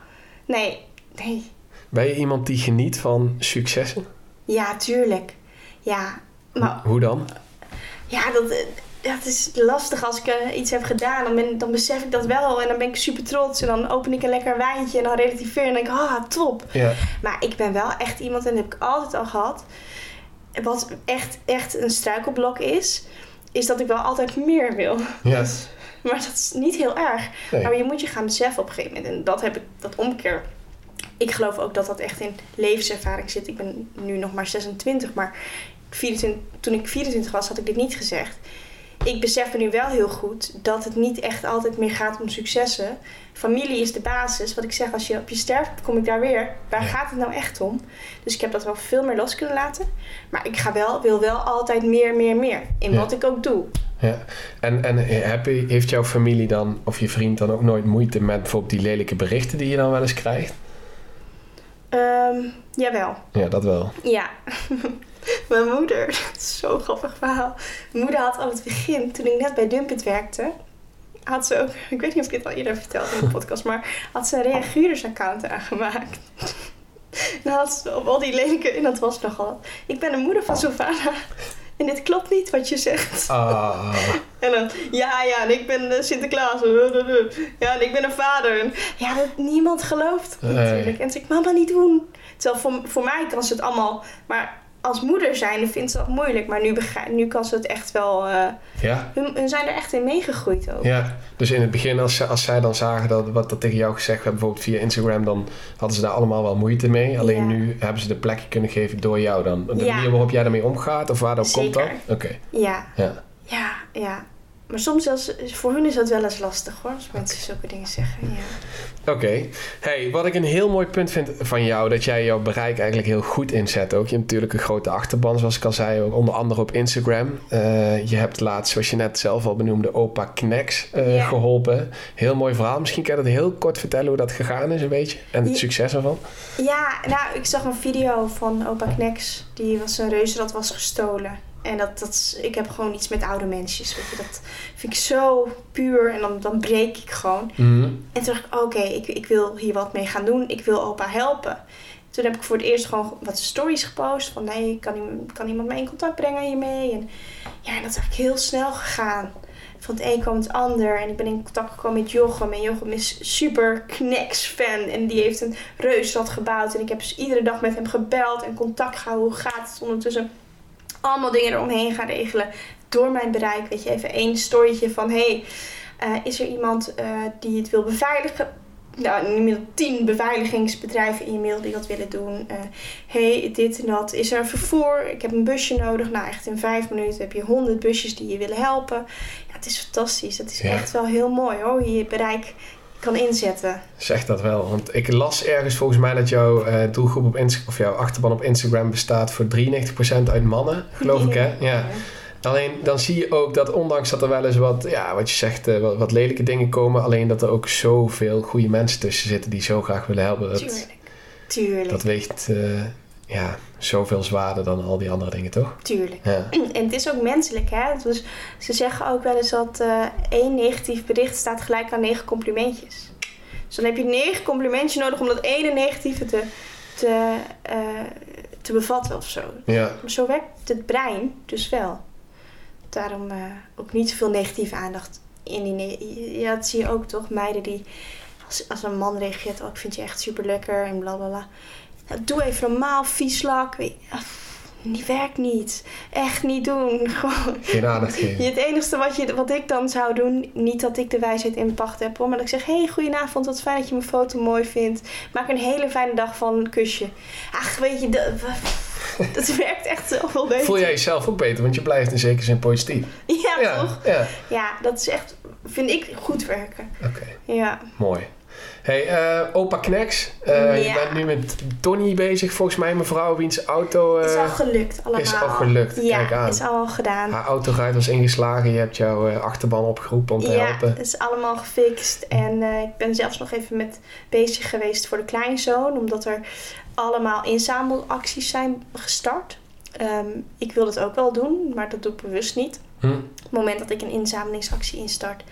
Nee, nee. Ben je iemand die geniet van successen? Ja, tuurlijk. Ja, maar Hoe dan? ja, dat, dat is lastig als ik eh, iets heb gedaan. Dan, ben, dan besef ik dat wel en dan ben ik super trots. En dan open ik een lekker wijntje en dan relativeer en dan denk ik, ah, top. Ja. Maar ik ben wel echt iemand, en dat heb ik altijd al gehad. Wat echt, echt een struikelblok is, is dat ik wel altijd meer wil. Dus- maar dat is niet heel erg. Nee. Maar je moet je gaan beseffen op een gegeven moment. En dat heb ik, dat omkeer. Ik geloof ook dat dat echt in levenservaring zit. Ik ben nu nog maar 26, maar 24, toen ik 24 was, had ik dit niet gezegd. Ik besef me nu wel heel goed dat het niet echt altijd meer gaat om successen. Familie is de basis. Wat ik zeg, als je op je sterft, kom ik daar weer. Waar gaat het nou echt om? Dus ik heb dat wel veel meer los kunnen laten. Maar ik ga wel, wil wel altijd meer, meer, meer. In Ja. wat ik ook doe. Ja. En, en heb heeft jouw familie dan, of je vriend dan ook nooit moeite met bijvoorbeeld die lelijke berichten die je dan wel eens krijgt? Ehm, jawel. Ja, dat wel. Ja. Mijn moeder, dat is zo'n grappig verhaal. Mijn moeder had aan het begin, toen ik net bij Dumpet werkte, had ze ook, ik weet niet of ik dit al eerder verteld in de podcast, maar had ze een reaguurders-account aangemaakt. Dan had ze op al die lelijke, en dat was nogal. Ik ben de moeder van Sylvana. En dit klopt niet wat je zegt. Ah, En dan, ja, ja, en ik ben Sinterklaas. Ja, en ik ben een vader. En, ja, dat niemand gelooft Nee. natuurlijk. En zei ik, mama, niet doen. Terwijl voor, voor mij kan ze het allemaal... Maar als moeder zijn, vindt ze dat moeilijk. Maar nu, begrijp, nu kan ze het echt wel... eh ja. hun, hun zijn er echt in meegegroeid ook. Ja, dus in het begin als, als zij dan zagen dat wat dat tegen jou gezegd werd, bijvoorbeeld via Instagram, dan hadden ze daar allemaal wel moeite mee. Alleen Ja. nu hebben ze de plekje kunnen geven door jou dan. De Ja. manier waarop jij daarmee omgaat of waardoor komt dat? Oké, Ja, ja. ja, ja. Maar soms zelfs, voor hun is dat wel eens lastig hoor. Als mensen zulke dingen zeggen. Ja. Oké. Hey, wat ik een heel mooi punt vind van jou, dat jij jouw bereik eigenlijk heel goed inzet ook. Je hebt natuurlijk een grote achterban, zoals ik al zei, ook onder andere op Instagram. Eh, je hebt laatst, zoals je net zelf al benoemde, opa Knex eh, Ja. geholpen. Heel mooi verhaal. Misschien kan je dat heel kort vertellen hoe dat gegaan is een beetje. En het Ja. succes ervan. Ja, nou, ik zag een video van opa Knex. Die was een reuzenrad was gestolen. En dat, dat, is- ik heb gewoon iets met oude mensjes. Weet je, dat vind ik zo puur. En dan, dan breek ik gewoon. Mhm. En toen dacht ik, oké, ik, ik wil hier wat mee gaan doen. Ik wil opa helpen. Toen heb ik voor het eerst gewoon wat stories gepost. Van, nee, kan, iem- kan iemand mij in contact brengen hiermee? En ja, dat is eigenlijk heel snel gegaan. Van het een kwam het ander. En ik ben in contact gekomen met Jochem. En Jochem is super Knex-fan. En die heeft een reusrad gebouwd. En ik heb dus iedere dag met hem gebeld en contact gehouden. Hoe gaat het ondertussen? Allemaal dingen eromheen gaan regelen. Door mijn bereik, weet je, even één storytje van... Hey, eh, is er iemand eh, die het wil beveiligen? Nou, inmiddels tien beveiligingsbedrijven in je mail die dat willen doen. Eh hey, dit en dat. Is er een vervoer? Ik heb een busje nodig. Nou, echt in vijf minuten heb je honderd busjes die je willen helpen. Ja, het is fantastisch. Het is Ja. echt wel heel mooi hoor. je bereik kan inzetten. Zeg dat wel. Want ik las ergens volgens mij dat jouw eh, doelgroep op Insta of jouw achterban op Instagram bestaat voor 93% uit mannen, geloof ik hè? Ja. Alleen dan zie je ook dat ondanks dat er wel eens wat, ja, wat je zegt, eh, wat, wat lelijke dingen komen, alleen dat er ook zoveel goede mensen tussen zitten die zo graag willen helpen. Dat, Tuurlijk. Tuurlijk. dat weegt eh, ja, zoveel zwaarder dan al die andere dingen, toch? Tuurlijk. Ja. En het is ook menselijk, hè? Dus ze zeggen ook wel eens dat eh, één negatief bericht staat gelijk aan negen complimentjes. Dus dan heb je negen complimentjes nodig om dat ene negatieve te, te, eh, te bevatten of zo. Ja. Maar zo werkt het brein dus wel. Daarom eh, ook niet zoveel negatieve aandacht in die... ne- Ja, dat zie je ook toch? Meiden die... Als, als een man reageert, oh, ik vind je echt super lekker en bla bla bla. Nou, doe even normaal, vies lak. Weet je, ah, Die werkt niet. Echt niet doen. Gewoon. Geen aandacht geven. Het enige wat, je, wat ik dan zou doen, niet dat ik de wijsheid in pacht heb, hoor, maar dat ik zeg: Hey, goedenavond, wat fijn dat je mijn foto mooi vindt. Maak een hele fijne dag van een kusje. Ach, weet je, dat, dat werkt echt zoveel beter. Voel jij jezelf ook beter, want je blijft in zekere zin positief. Ja, toch? Ja, Ja, dat is echt, vind ik, goed werken. oké. Ja. Mooi. Hey, eh, opa Kneks, eh, je Ja. bent nu met Tony bezig, volgens mij mevrouw, wiens auto... eh, is al gelukt, allemaal. is al gelukt, Ja, kijk aan. is al gedaan. haar autoruit was ingeslagen, je hebt jouw eh, achterban opgeroepen om te ja, helpen. het is allemaal gefixt. En eh, ik ben zelfs nog even met bezig geweest voor de kleinzoon. Omdat er allemaal inzamelacties zijn gestart. Ehm, ik wil het ook wel doen, maar dat doe ik bewust niet. Hm? Op het moment dat ik een inzamelingsactie instart,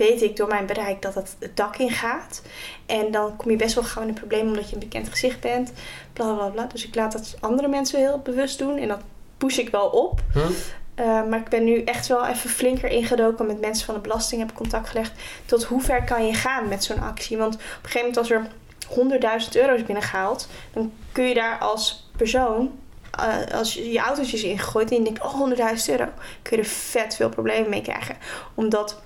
weet ik door mijn bereik dat het het dak in gaat. En dan kom je best wel gauw in een probleem omdat je een bekend gezicht bent. Bla bla bla. Dus ik laat dat andere mensen heel bewust doen. En dat push ik wel op. Uh, maar ik ben nu echt wel even flinker ingedoken. Met mensen van de belasting heb ik contact gelegd. Tot hoe ver kan je gaan met zo'n actie? Want op een gegeven moment als er 100.000 euro's binnengehaald... dan kun je daar als persoon... Uh, als je je autootjes ingegooid en je denkt... oh, 100.000 euro... kun je er vet veel problemen mee krijgen. Omdat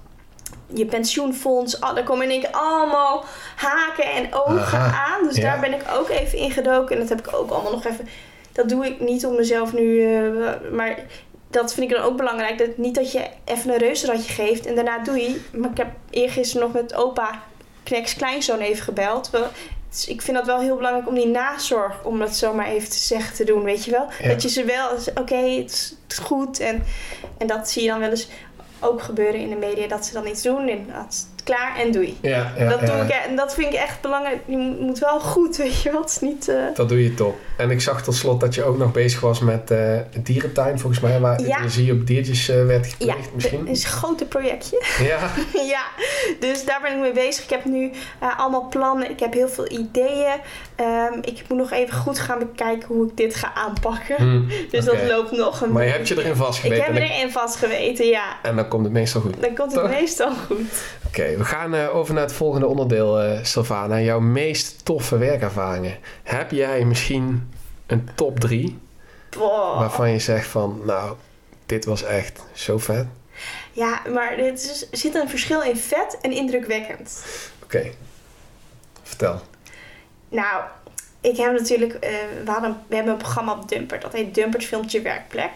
je pensioenfonds... Daar komen in één keer allemaal haken en ogen Aha, aan. Dus ja. daar ben ik ook even ingedoken. En dat heb ik ook allemaal nog even... Dat doe ik niet om mezelf nu... Uh, maar dat vind ik dan ook belangrijk. Dat niet dat je even een reuzenradje geeft en daarna doe je. Maar ik heb eergisteren nog met opa Kneks kleinzoon even gebeld. Dus ik vind dat wel heel belangrijk om die nazorg, om dat zomaar even te zeggen, te doen, weet je wel. Ja. Dat je ze wel, oké, okay, het, het, is goed. En, en dat zie je dan wel eens ook gebeuren in de media, dat ze dan iets doen en dat is klaar en doei. Ja, ja, dat, ja. doe ik, en dat vind ik echt belangrijk. Je moet wel goed, weet je is niet... Uh... Dat doe je top. En ik zag tot slot dat je ook nog bezig was met uh, dierentuin, volgens mij, waar ja. energie op diertjes uh, werd gepleegd ja, misschien. is een grote projectje. Ja. ja, dus daar ben ik mee bezig. Ik heb nu allemaal plannen. Ik heb heel veel ideeën. Um, ik moet nog even goed gaan bekijken hoe ik dit ga aanpakken. Hmm, dus okay. dat loopt nog een Maar je hebt je erin vastgeweten. Ik heb erin vastgeweten, ja. En dan komt het meestal goed. Dan komt het Toch? meestal goed. Oké, okay, we gaan uh, over naar het volgende onderdeel, uh, Sylvana. Jouw meest toffe werkervaringen. Heb jij misschien een top 3 wow. waarvan je zegt van, nou, dit was echt zo vet? Ja, maar er zit een verschil in vet en indrukwekkend. Oké, okay. vertel. Nou, ik heb natuurlijk, uh, we, hadden, we hebben een programma op Dumper. Dat heet Dumpert Filmt Je Werkplek.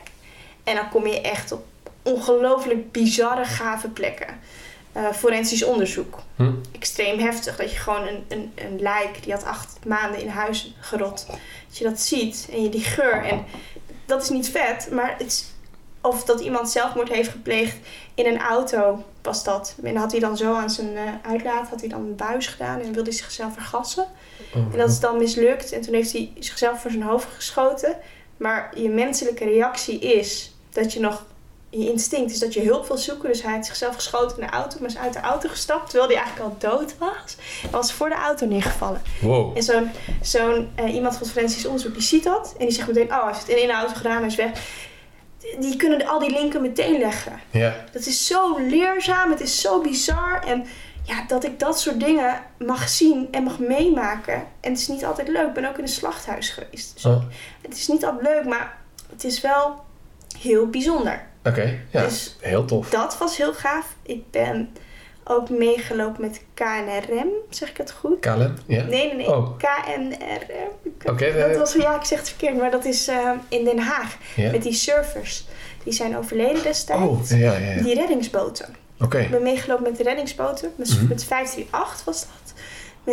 En dan kom je echt op ongelooflijk bizarre, gave plekken. Uh, forensisch onderzoek. Hm? Extreem heftig. Dat je gewoon een, een, een lijk, die had acht maanden in huis gerot. Dat je dat ziet en je die geur. En dat is niet vet, maar het is, of dat iemand zelfmoord heeft gepleegd in een auto was dat. En had hij dan zo aan zijn uh, uitlaat, had hij dan een buis gedaan en wilde hij zichzelf vergassen. Oh, en dat is dan mislukt en toen heeft hij zichzelf voor zijn hoofd geschoten. Maar je menselijke reactie is dat je nog je instinct is dat je hulp wil zoeken. Dus hij had zichzelf geschoten in de auto, maar is uit de auto gestapt terwijl hij eigenlijk al dood was. En was voor de auto neergevallen. Wow. En zo'n zo'n uh, iemand van het forensisch onderzoek die ziet dat en die zegt meteen: Oh, hij heeft het in de auto gedaan, hij is weg. Die kunnen al die linken meteen leggen. Ja. Dat is zo leerzaam, het is zo bizar. En ja, dat ik dat soort dingen mag zien en mag meemaken. En het is niet altijd leuk. Ik ben ook in een slachthuis geweest. Dus oh. Het is niet altijd leuk, maar het is wel heel bijzonder. Oké, okay, ja, dus heel tof. Dat was heel gaaf. Ik ben ook meegelopen met KNRM, zeg ik het goed? KLM, ja? Nee, nee, nee. Oh. KNRM. Oké. Okay, dat was, ja, ik zeg het verkeerd, maar dat is uh, in Den Haag. Met die surfers. Die zijn overleden destijds. Oh, ja, ja, ja. Die reddingsboten. Oké. Okay. Ik ben meegelopen met de reddingsboten. Met, mm -hmm. met 538 was dat.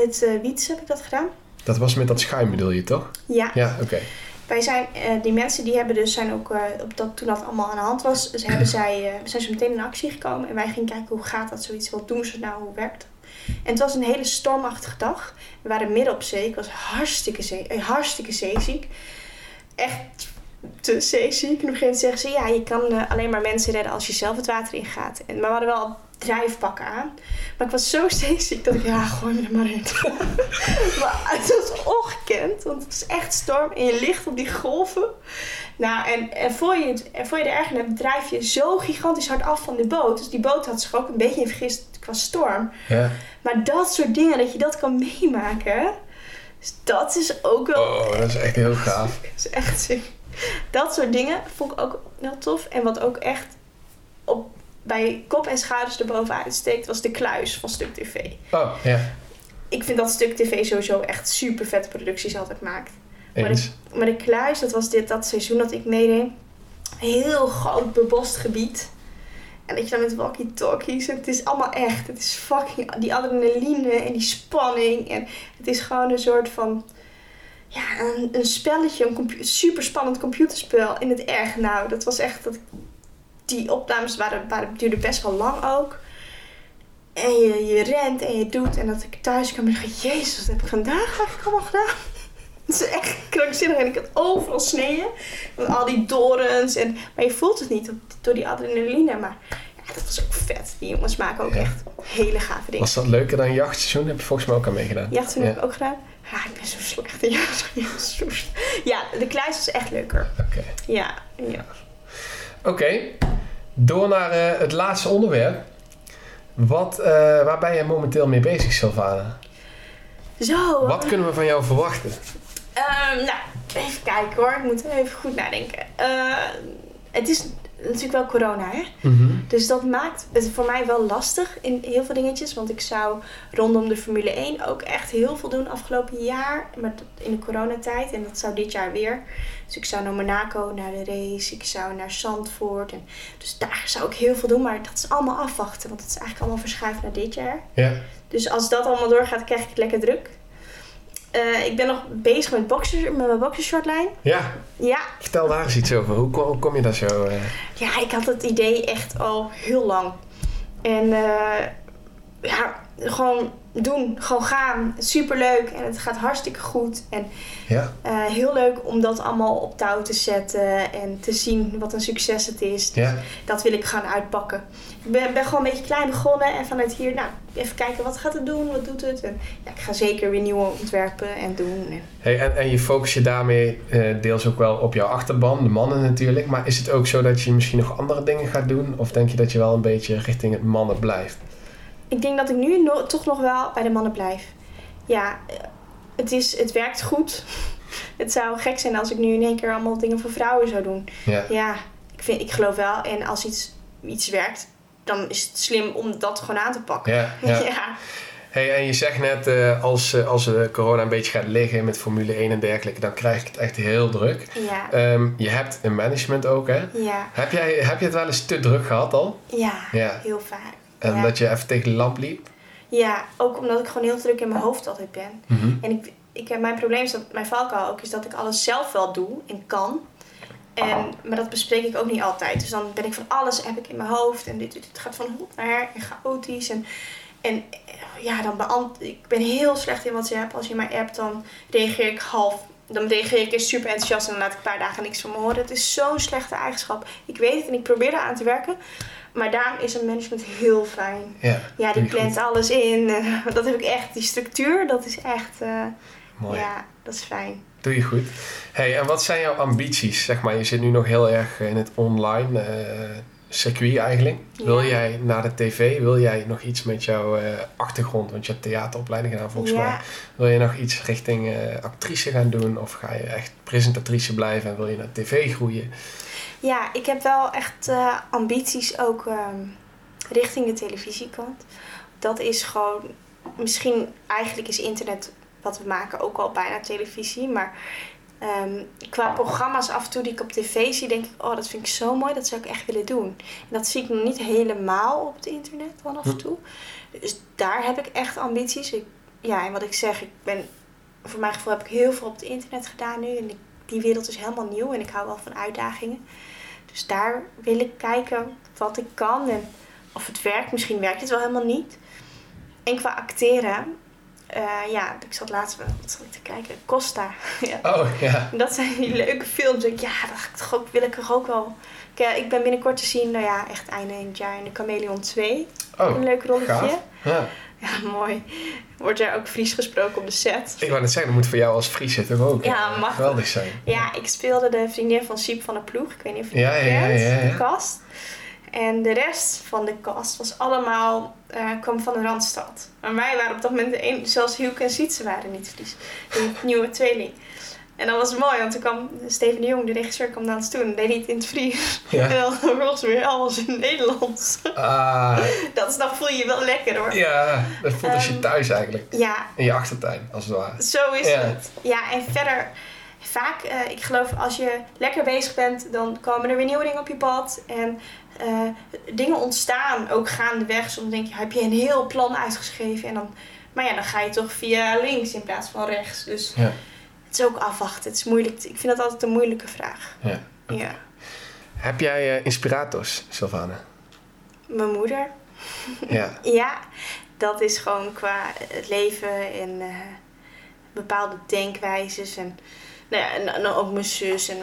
Met uh, Wiets heb ik dat gedaan. Dat was met dat schuim bedoel je, toch? Ja. Ja, oké. Okay. Wij zijn, uh, die mensen die hebben dus zijn ook, uh, op dat, toen dat allemaal aan de hand was, dus hebben zij, uh, zijn ze meteen in actie gekomen. En wij gingen kijken hoe gaat dat zoiets, wat doen ze nou, hoe werkt dat? En het was een hele stormachtige dag. We waren midden op zee, ik was hartstikke, zee, eh, hartstikke zeeziek. Echt te zeeziek. En op een gegeven moment zeggen ze, ja, je kan alleen maar mensen redden als je zelf het water ingaat. En, maar we hadden wel drijfpakken aan. Maar ik was zo zeeziek dat ik, ja, gooi me er maar in. maar het was ongekend, want het is echt storm en je ligt op die golven. Nou, en, en voor, je, en voor je er erg in hebt, drijf je zo gigantisch hard af van de boot. Dus die boot had zich ook een beetje in vergist qua storm. Ja. Maar dat soort dingen, dat je dat kan meemaken, dus dat is ook wel Oh, dat is echt heel gaaf. dat is echt sick. Dat soort dingen vond ik ook heel tof. En wat ook echt op, bij kop en schouders erboven uitsteekt, was de kluis van Stuk TV. Oh, ja. Ik vind dat Stuk TV sowieso echt super vette producties altijd maakt. Eens. Maar de kluis, dat was dit, dat seizoen dat ik meedeed. Heel groot bebost gebied. En dat je dan met walkie-talkies. Het is allemaal echt. Het is fucking die adrenaline en die spanning. En het is gewoon een soort van. Ja, een, een spelletje. Een compu- super spannend computerspel in het erg. Nou, dat was echt. Dat, die opnames waren, waren, duurden best wel lang ook. En je, je rent en je doet. En dat ik thuis kwam en dacht: Jezus, wat heb ik vandaag eigenlijk allemaal gedaan? Het is echt krankzinnig. En ik had overal sneeën. Met al die dorens. En, maar je voelt het niet door die adrenaline. Maar ja, dat was ook vet. Die jongens maken ook Ja. echt hele gave dingen. Was dat leuker dan jachtseizoen? Heb je volgens mij ook aan meegedaan. Jachtseizoen Ja. heb ik ook gedaan. Ja, ik ben zo slecht in jachtseizoen. Ja, de kluis was echt leuker. Oké. Ja, ja. Oké. Door naar eh, het laatste onderwerp. Wat, eh, waar ben je momenteel mee bezig, Sylvana? Zo. Wat kunnen we van jou verwachten? Ehm, nou, even kijken hoor. Ik moet even goed nadenken. Eh, het is natuurlijk wel corona, hè? Dus dat maakt het voor mij wel lastig in heel veel dingetjes. Want ik zou rondom de Formule 1 ook echt heel veel doen afgelopen jaar. Maar in de coronatijd. En dat zou dit jaar weer. Dus ik zou naar Monaco, naar de race. Ik zou naar Zandvoort. En dus daar zou ik heel veel doen. Maar dat is allemaal afwachten. Want het is eigenlijk allemaal verschuift naar dit jaar. Ja. Dus als dat allemaal doorgaat, krijg ik het lekker druk. Eh, ik ben nog bezig met, boxer, met mijn boxershortlijn. Ja, Ja, vertel daar eens iets over. Hoe kom, hoe kom je daar zo? eh? ja, ik had het idee echt al heel lang. En eh, ja, gewoon doen, gewoon gaan. Superleuk en het gaat hartstikke goed. En Ja, eh, heel leuk om dat allemaal op touw te zetten en te zien wat een succes het is. ja. Dat wil ik gaan uitpakken. Ik ben, ben gewoon een beetje klein begonnen en vanuit hier, nou, even kijken wat gaat het doen, wat doet het. En ja, ik ga zeker weer nieuwe ontwerpen en doen. En Hey, en, en je focus je daarmee eh, deels ook wel op jouw achterban, de mannen natuurlijk. Maar is het ook zo dat je misschien nog andere dingen gaat doen? Of denk je dat je wel een beetje richting het mannen blijft? Ik denk dat ik nu no- toch nog wel bij de mannen blijf. Ja, het, is, het werkt goed. Het zou gek zijn als ik nu in één keer allemaal dingen voor vrouwen zou doen. Ja. Ja, ik, vind, ik geloof wel. En als iets, iets werkt, dan is het slim om dat gewoon aan te pakken. Ja, ja. ja. Hey, en je zegt net, eh, als, eh, als de corona een beetje gaat liggen met Formule 1 en dergelijke, dan krijg ik het echt heel druk. Ja, Ehm, je hebt een management ook, hè? ja, Heb, jij, heb je het wel eens te druk gehad al? ja, Ja. heel vaak. En Ja. dat je even tegen de lamp liep? Ja, ook omdat ik gewoon heel druk in mijn hoofd altijd ben. Mhm. En ik, ik, heb- mijn probleem is dat mijn valkuil ook is dat ik alles zelf wel doe en kan. En, maar dat bespreek ik ook niet altijd. Dus dan ben ik van alles heb ik in mijn hoofd. En dit, dit, dit gaat van hop naar her en chaotisch. En, en eh, ja, dan beant ik ben heel slecht in WhatsApp. Als je mij appt, dan reageer ik half. Dan reageer ik super enthousiast en dan laat ik een paar dagen niks van me horen. Het is zo'n slechte eigenschap. Ik weet het en ik probeer daar aan te werken. Maar daarom is een management heel fijn. Ja, Ja, die goed. plant alles in. Eh, Dat heb ik echt. Die structuur, dat is echt... eh, Mooi. ja, dat is fijn. Doe je goed. Hey, en wat zijn jouw ambities? Zeg maar, je zit nu nog heel erg in het online eh, circuit eigenlijk. Ja. Wil jij naar de tv? Wil jij nog iets met jouw eh, achtergrond? Want je hebt theateropleiding gedaan volgens mij. Wil je nog iets richting eh, actrice gaan doen? Of ga je echt presentatrice blijven en wil je naar tv groeien? Ja, ik heb wel echt eh, ambities ook ehm, richting de televisiekant. Dat is gewoon... Misschien eigenlijk is internet wat we maken ook al bijna televisie. Maar ehm, qua programma's af en toe die ik op tv zie, denk ik... Oh, dat vind ik zo mooi. Dat zou ik echt willen doen. En dat zie ik nog niet helemaal op het internet dan af en toe. Dus daar heb ik echt ambities. Ik, ja, en wat ik zeg, ik ben... Voor mijn gevoel heb ik heel veel op het internet gedaan nu. En ik, die wereld is helemaal nieuw. En ik hou wel van uitdagingen. Dus daar wil ik kijken wat ik kan. En of het werkt. Misschien werkt het wel helemaal niet. En qua acteren... eh, ja, ik zat laatst wel wat zat ik te kijken. Costa. ja. Oh ja. Dat zijn die leuke films. Ik, ja, dat wil ik toch ook wel. Ik, eh, ik ben binnenkort te zien, nou ja, echt einde in het jaar in de Chameleon 2. Oh, een leuk rolletje. Ja. Ja, mooi. Wordt er ook Fries gesproken op de set? Ik wou net zeggen, dat moet voor jou als Fries zitten ook Ja, mag. geweldig zijn. Ja, ik speelde de vriendin van Siep van de Ploeg. Ik weet niet of je Ja, die ja, kent, ja, de kast. En de rest van de cast was allemaal, eh, kwam van de Randstad. Maar wij waren op dat moment de enige, zelfs Hielke en Sietse waren niet Fries. Die nieuwe tweeling. En dat was mooi, want toen kwam Steven de Jong, de regisseur, kwam naar ons toe en deed niet in het Fries. Ja. En dan vervolgens weer alles in het Nederlands. Ah, Dat is, voel je je wel lekker hoor. ja, dat voelt als je Ehm, thuis eigenlijk. Ja, In je achtertuin, als het ware. Zo is Ja. het. Ja, en verder, vaak, eh, ik geloof als je lekker bezig bent, dan komen er weer nieuwe dingen op je pad. En eh, dingen ontstaan ook gaandeweg. Soms denk je, heb je een heel plan uitgeschreven. En dan, maar ja, dan ga je toch via links in plaats van rechts. Dus Ja. Het is ook afwachten. Het is moeilijk. Ik vind dat altijd een moeilijke vraag. Ja. Ja. Heb jij eh, inspirators, Sylvana? Mijn moeder. Ja. Ja, dat is gewoon qua het leven en eh, bepaalde denkwijzes. En, nou ja, en, en ook mijn zus. En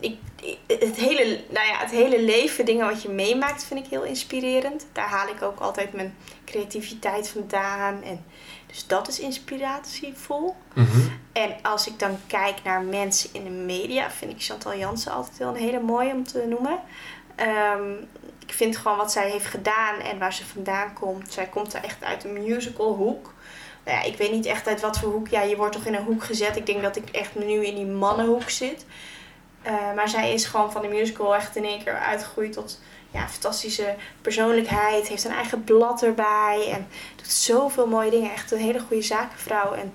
ik- het, hele, nou ja, het hele leven, dingen wat je meemaakt, vind ik heel inspirerend. Daar haal ik ook altijd mijn creativiteit vandaan. En, dus dat is inspiratievol. Mhm. En als ik dan kijk naar mensen in de media, vind ik Chantal Jansen altijd wel een hele mooie om te noemen. Ehm, ik vind gewoon wat zij heeft gedaan en waar ze vandaan komt. Zij komt er echt uit een musical hoek. Nou ja, ik weet niet echt uit wat voor hoek. Ja, je wordt toch in een hoek gezet. Ik denk dat ik echt nu in die mannenhoek zit. Eh, maar zij is gewoon van de musical echt in één keer uitgegroeid tot ja, fantastische persoonlijkheid. Heeft een eigen blad erbij. En doet zoveel mooie dingen. Echt een hele goede zakenvrouw. En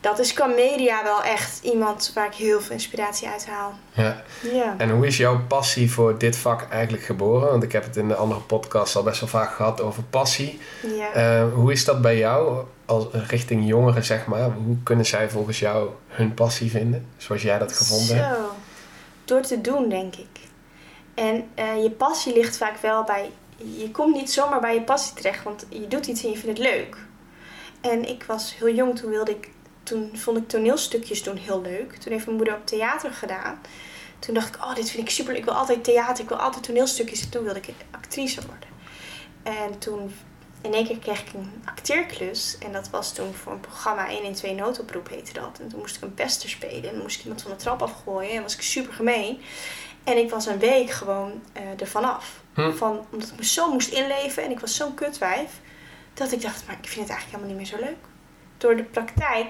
dat is qua media wel echt iemand waar ik heel veel inspiratie uit haal. ja. Ja. En hoe is jouw passie voor dit vak eigenlijk geboren? Want ik heb het in de andere podcast al best wel vaak gehad over passie. ja. Eh, hoe is dat bij jou als richting jongeren, zeg maar? Hoe kunnen zij volgens jou hun passie vinden, zoals jij dat gevonden hebt? Zo. Door te doen, denk ik. En eh, je passie ligt vaak wel bij. Je komt niet zomaar bij je passie terecht, want je doet iets en je vindt het leuk. En ik was heel jong, toen wilde ik. Toen vond ik toneelstukjes doen heel leuk. Toen heeft mijn moeder ook theater gedaan. Toen dacht ik, oh, dit vind ik super. Ik wil altijd theater, ik wil altijd toneelstukjes. En toen wilde ik actrice worden. En toen in één keer kreeg ik een acteerklus. En dat was toen voor een programma 1 in 2 noodoproep heette dat. En toen moest ik een pester spelen. En dan moest ik iemand van de trap afgooien. En was ik super gemeen. En ik was een week gewoon eh ervan af. Hm. Van, omdat ik me zo moest inleven. En ik was zo'n kutwijf. Dat ik dacht, maar ik vind het eigenlijk helemaal niet meer zo leuk. Door de praktijk.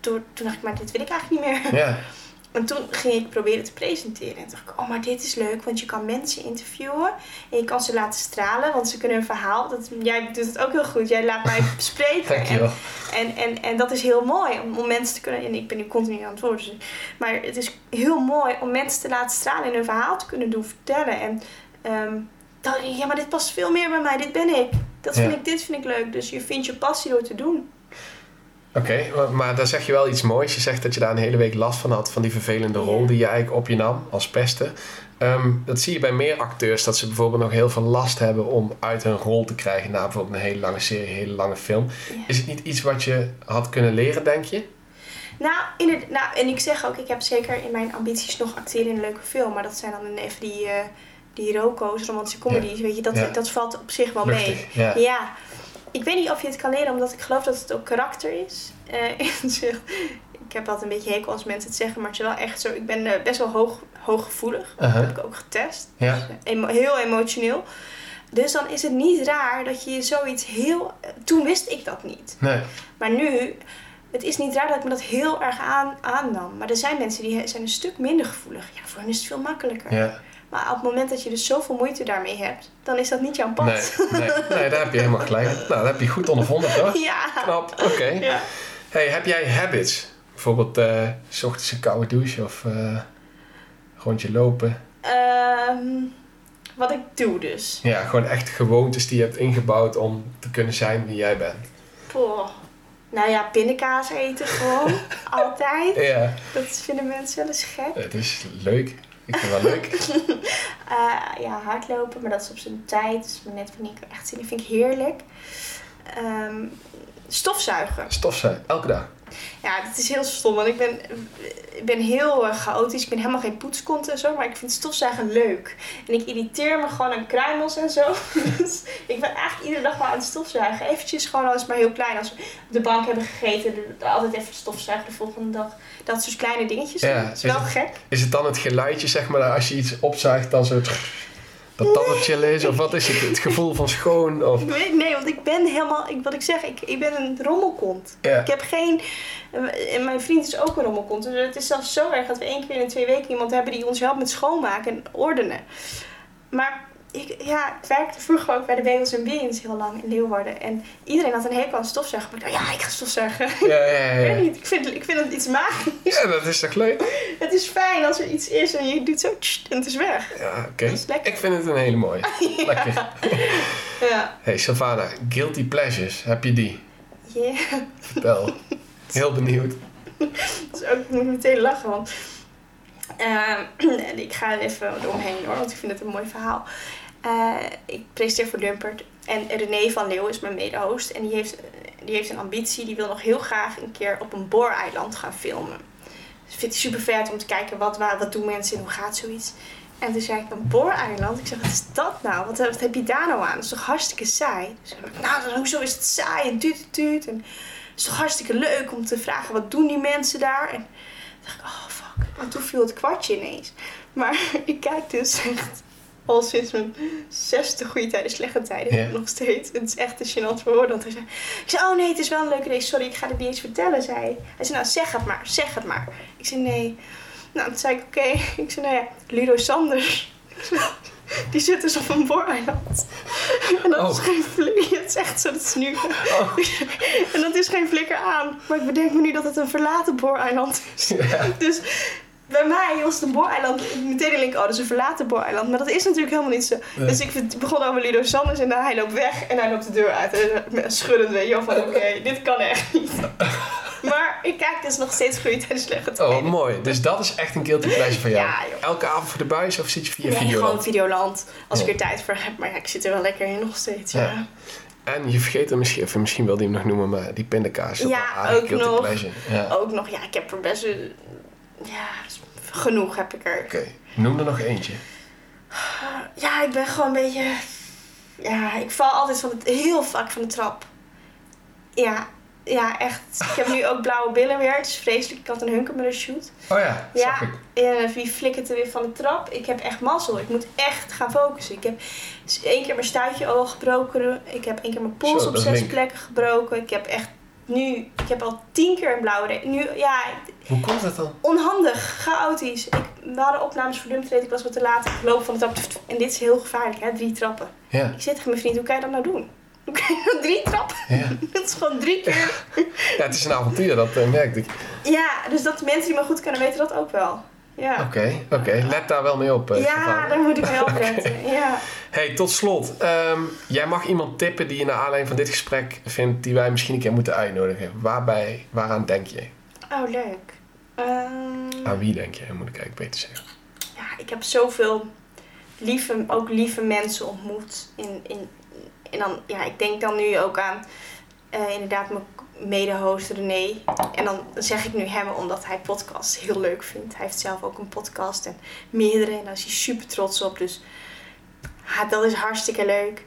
Door, toen dacht ik, maar dit wil ik eigenlijk niet meer. Ja, En toen ging ik proberen te presenteren. En dacht ik, oh, maar dit is leuk, want je kan mensen interviewen. En je kan ze laten stralen, want ze kunnen hun verhaal. Dat, jij doet het ook heel goed. Jij laat mij spreken. dankjewel. En, en, en dat is heel mooi om, om mensen te kunnen. En ik ben nu continu aan het woord. Dus, maar het is heel mooi om mensen te laten stralen en hun verhaal te kunnen doen vertellen. En ehm, dan denk ik, ja, maar dit past veel meer bij mij. Dit ben ik. Dat vind Ja. ik, dit vind ik leuk. Dus je vindt je passie door te doen. Oké, maar, maar dan zeg je wel iets moois. Je zegt dat je daar een hele week last van had, van die vervelende rol die je eigenlijk op je nam als pester. Ehm, dat zie je bij meer acteurs, dat ze bijvoorbeeld nog heel veel last hebben om uit hun rol te krijgen na bijvoorbeeld een hele lange serie, een hele lange film. Ja. Is het niet iets wat je had kunnen leren, denk je? Nou, inderdaad, nou, en ik zeg ook, ik heb zeker in mijn ambities nog acteren in een leuke film. Maar dat zijn dan even die, eh die roco's, romantische comedies. Weet je, dat, Ja. dat valt op zich wel mee. Luchtig. Ja. Ik weet niet of je het kan leren, omdat ik geloof dat het ook karakter is. Zeg- ik heb altijd een beetje hekel als mensen het zeggen, maar het is wel echt zo. Ik ben eh, best wel hoog, hooggevoelig. Uh-huh. Dat heb ik ook getest. Ja. Dus, emo- heel emotioneel. Dus dan is het niet raar dat je zoiets heel... Toen wist ik dat niet. Nee. Maar nu, het is niet raar dat ik me dat heel erg aan, aannam. Maar er zijn mensen die zijn een stuk minder gevoelig. Ja, voor hen is het veel makkelijker. Ja. Maar op het moment dat je dus zoveel moeite daarmee hebt, dan is dat niet jouw pad. Nee, nee, nee, daar heb je helemaal gelijk. Nou, dat heb je goed ondervonden, toch? Ja. Knap, oké. ja. Hey, heb jij habits? Bijvoorbeeld, eh, s ochtends een koude douche of eh rondje lopen. Ehm, wat ik doe dus. Ja, gewoon echt gewoontes die je hebt ingebouwd om te kunnen zijn wie jij bent. Poh. Nou ja, pindakaas eten gewoon. Altijd. Ja, Dat vinden mensen wel eens gek. het is leuk. Ik vind het wel leuk. Eh, ja, hardlopen, maar dat is op zijn tijd. Dus net wanneer ik echt zin in vind ik heerlijk. Ehm, stofzuigen. Stofzuigen, elke dag. Ja, het is heel stom, want ik ben, ik ben heel uh, chaotisch. Ik ben helemaal geen poetskont en zo, maar ik vind stofzuigen leuk. En ik irriteer me gewoon aan kruimels en zo. dus ik ben eigenlijk iedere dag wel aan het stofzuigen. Eventjes gewoon als het maar heel klein. Als we op de bank hebben gegeten, altijd even stofzuigen de volgende dag. Dat soort kleine dingetjes. Ja, dat is wel gek. Is het dan het geluidje, zeg maar, als je iets opzuigt, dan zo dat dat het is? Of wat is het? Het gevoel van schoon? Of... Nee, want ik ben helemaal... Ik, wat ik zeg, ik, ik ben een rommelkont. Ik heb geen... En mijn vriend is ook een rommelkont. Dus het is zelfs zo erg dat we één keer in de twee weken iemand hebben die ons helpt met schoonmaken en ordenen. Maar ik, ja, ik werkte vroeger ook bij de en Beans heel lang in Leeuwarden. En iedereen had een hekel aan stofzuigen. Maar ik dacht, ja, ik ga stofzuigen. Ja, ja, ja. ik weet niet, ik vind, ik vind het iets magisch. Ja, dat is toch leuk? het is fijn als er iets is en je doet zo en het is weg. Ja, oké. Ik vind het een hele mooie. Lekker. ja. Hey, Savannah, guilty pleasures, heb je die? Ja. Yeah. Vertel. Heel benieuwd. dat is ook, ik moet meteen lachen, want... Uh, ik ga er even omheen hoor, want ik vind het een mooi verhaal. Uh, ik presenteer voor Dumpert. En René van Leeuw is mijn mede-host. En die heeft, die heeft een ambitie. Die wil nog heel graag een keer op een booreiland gaan filmen. Dus vindt hij super vet om te kijken wat, wat doen mensen en hoe gaat zoiets. En toen zei ik, een booreiland? Ik zeg, wat is dat nou? Wat, wat heb je daar nou aan? Dat is toch hartstikke saai? Nou, hoezo is het saai en duurt het duurt. En het is toch hartstikke leuk om te vragen, wat doen die mensen daar? En toen dacht ik, oh fuck. En toen viel het kwartje ineens. Maar ik kijk dus echt al sinds mijn zesde goede tijden, slechte tijden, nog steeds. Het is echt een gênant voor. Want hij zei, ik zei, oh nee, het is wel een leuke idee. Sorry, ik ga het niet eens vertellen, zei hij. Hij zei, nou zeg het maar, zeg het maar. Ik zei, nee. Nou, toen zei ik, oké. Ik zei, nou ja, Ludo Sanders. Die zit dus op een booreiland. En dat is oh. geen flikker. Het is echt zo, dat is nu. Oh. En dat is geen flikker aan. Maar ik bedenk me nu dat het een verlaten booreiland is. Ja. Dus bij mij was het een booreiland. Meteen denk ik, oh, dat is een verlaten booreiland. Maar dat is natuurlijk helemaal niet zo. Dus ik begon over Lido Sanders en dan hij loopt weg en hij loopt de deur uit. En schuddend weet je van, oké, dit kan echt niet. Maar ik kijk dus nog steeds groeien tijdens slechte Oh, mooi. Dus dat is echt een guilty pleasure van jou. Ja. Elke avond voor de buis of zit je via nee, Videoland? gewoon Videoland. Als ik er tijd voor heb. Maar ja, ik zit er wel lekker in nog steeds, ja. En je vergeet hem misschien, of misschien wilde je hem nog noemen, maar die pindakaas. Ja, ook nog. Ja. Ook nog. Ja, ik heb er best... Ja, genoeg heb ik er. Oké, noem er nog eentje. Ja, ik ben gewoon een beetje. Ja, ik val altijd van het, heel vaak van de trap. Ja, ja, echt. Ik heb nu ook blauwe billen weer. Het is vreselijk. Ik had een hunker met een shoot. Oh ja, ja. Ik. En wie flikkert er weer van de trap? Ik heb echt mazzel. Ik moet echt gaan focussen. Ik heb één keer mijn stuitje al gebroken. Ik heb één keer mijn pols op zes plekken gebroken. Ik heb echt nu, ik heb al tien keer een blauwe Nu, ja. Hoe komt dat dan? Onhandig, chaotisch. Ik, we hadden opnames voor Dumfries, ik was wat te laat. Ik loop van de trap. En dit is heel gevaarlijk, hè? Drie trappen. Ja. Ik zit tegen mijn vriend, hoe kan je dat nou doen? Hoe kan je nou drie trappen? Ja. dat is gewoon drie keer. ja, het is een avontuur, dat uh, merkte ik. Ja, dus dat de mensen die me goed kunnen weten dat ook wel. Ja. Oké, oké. Let daar wel mee op. Uh, ja, daar moet ik mee opletten. Ja. Hey, tot slot. Ehm, jij mag iemand tippen die je naar aanleiding van dit gesprek vindt... die wij misschien een keer moeten uitnodigen. Waarbij, waaraan denk je? Oh, leuk. Um, aan wie denk je, moet ik eigenlijk beter zeggen. Ja, ik heb zoveel lieve, ook lieve mensen ontmoet. In, in, en dan, ja, ik denk dan nu ook aan... Uh, inderdaad, mijn mede-host René. En dan zeg ik nu hem omdat hij podcast heel leuk vindt. Hij heeft zelf ook een podcast en meerdere. En daar is hij super trots op. Dus ja, dat is hartstikke leuk.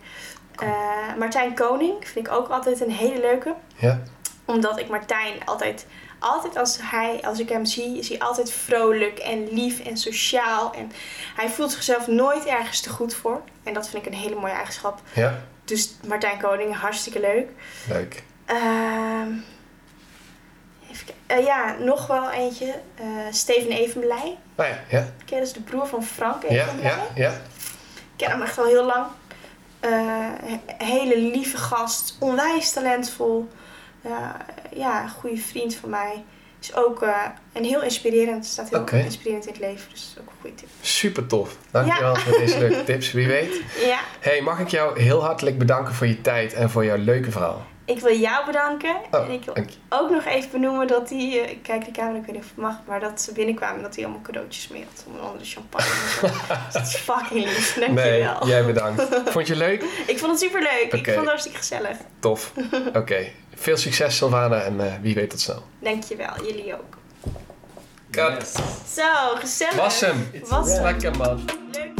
Uh, Martijn Koning vind ik ook altijd een hele leuke. Ja. Omdat ik Martijn altijd, altijd als, hij, als ik hem zie, is hij altijd vrolijk en lief en sociaal. En hij voelt zichzelf nooit ergens te goed voor. En dat vind ik een hele mooie eigenschap. Ja. Dus Martijn Koning, hartstikke leuk. Leuk. Uh, even uh, ja, nog wel eentje. Uh, Steven Evenblij. Oh ja, ja. Ken dat is de broer van Frank Evenblij. Ja, ja, ja. Ik ken hem echt wel heel lang. Uh, hele lieve gast, onwijs talentvol. ja, goede vriend van mij. Is ook en heel inspirerend. Staat heel okay. inspirerend in het leven. Dus ook een goede tip. Super tof. Dankjewel ja. voor deze leuke tips. Wie weet. Ja. Hey, mag ik jou heel hartelijk bedanken voor je tijd en voor jouw leuke verhaal. Ik wil jou bedanken. Oh, en ik wil ook nog even benoemen dat die... eh, kijk de camera, ik weet niet of het mag. Maar dat ze binnenkwamen dat hij allemaal cadeautjes mee had. Onder andere champagne. en. Dus dat is fucking lief. Nee, Dankjewel. jij bedankt. Vond je het leuk? Ik vond het super leuk. Ik vond het hartstikke gezellig. Tof. Oké. Veel succes, Sylvana. En eh, wie weet tot snel. Dankjewel. Jullie ook. Kat. Yes. Zo, gezellig. Was hem. Was hem. Lekker man. Leuk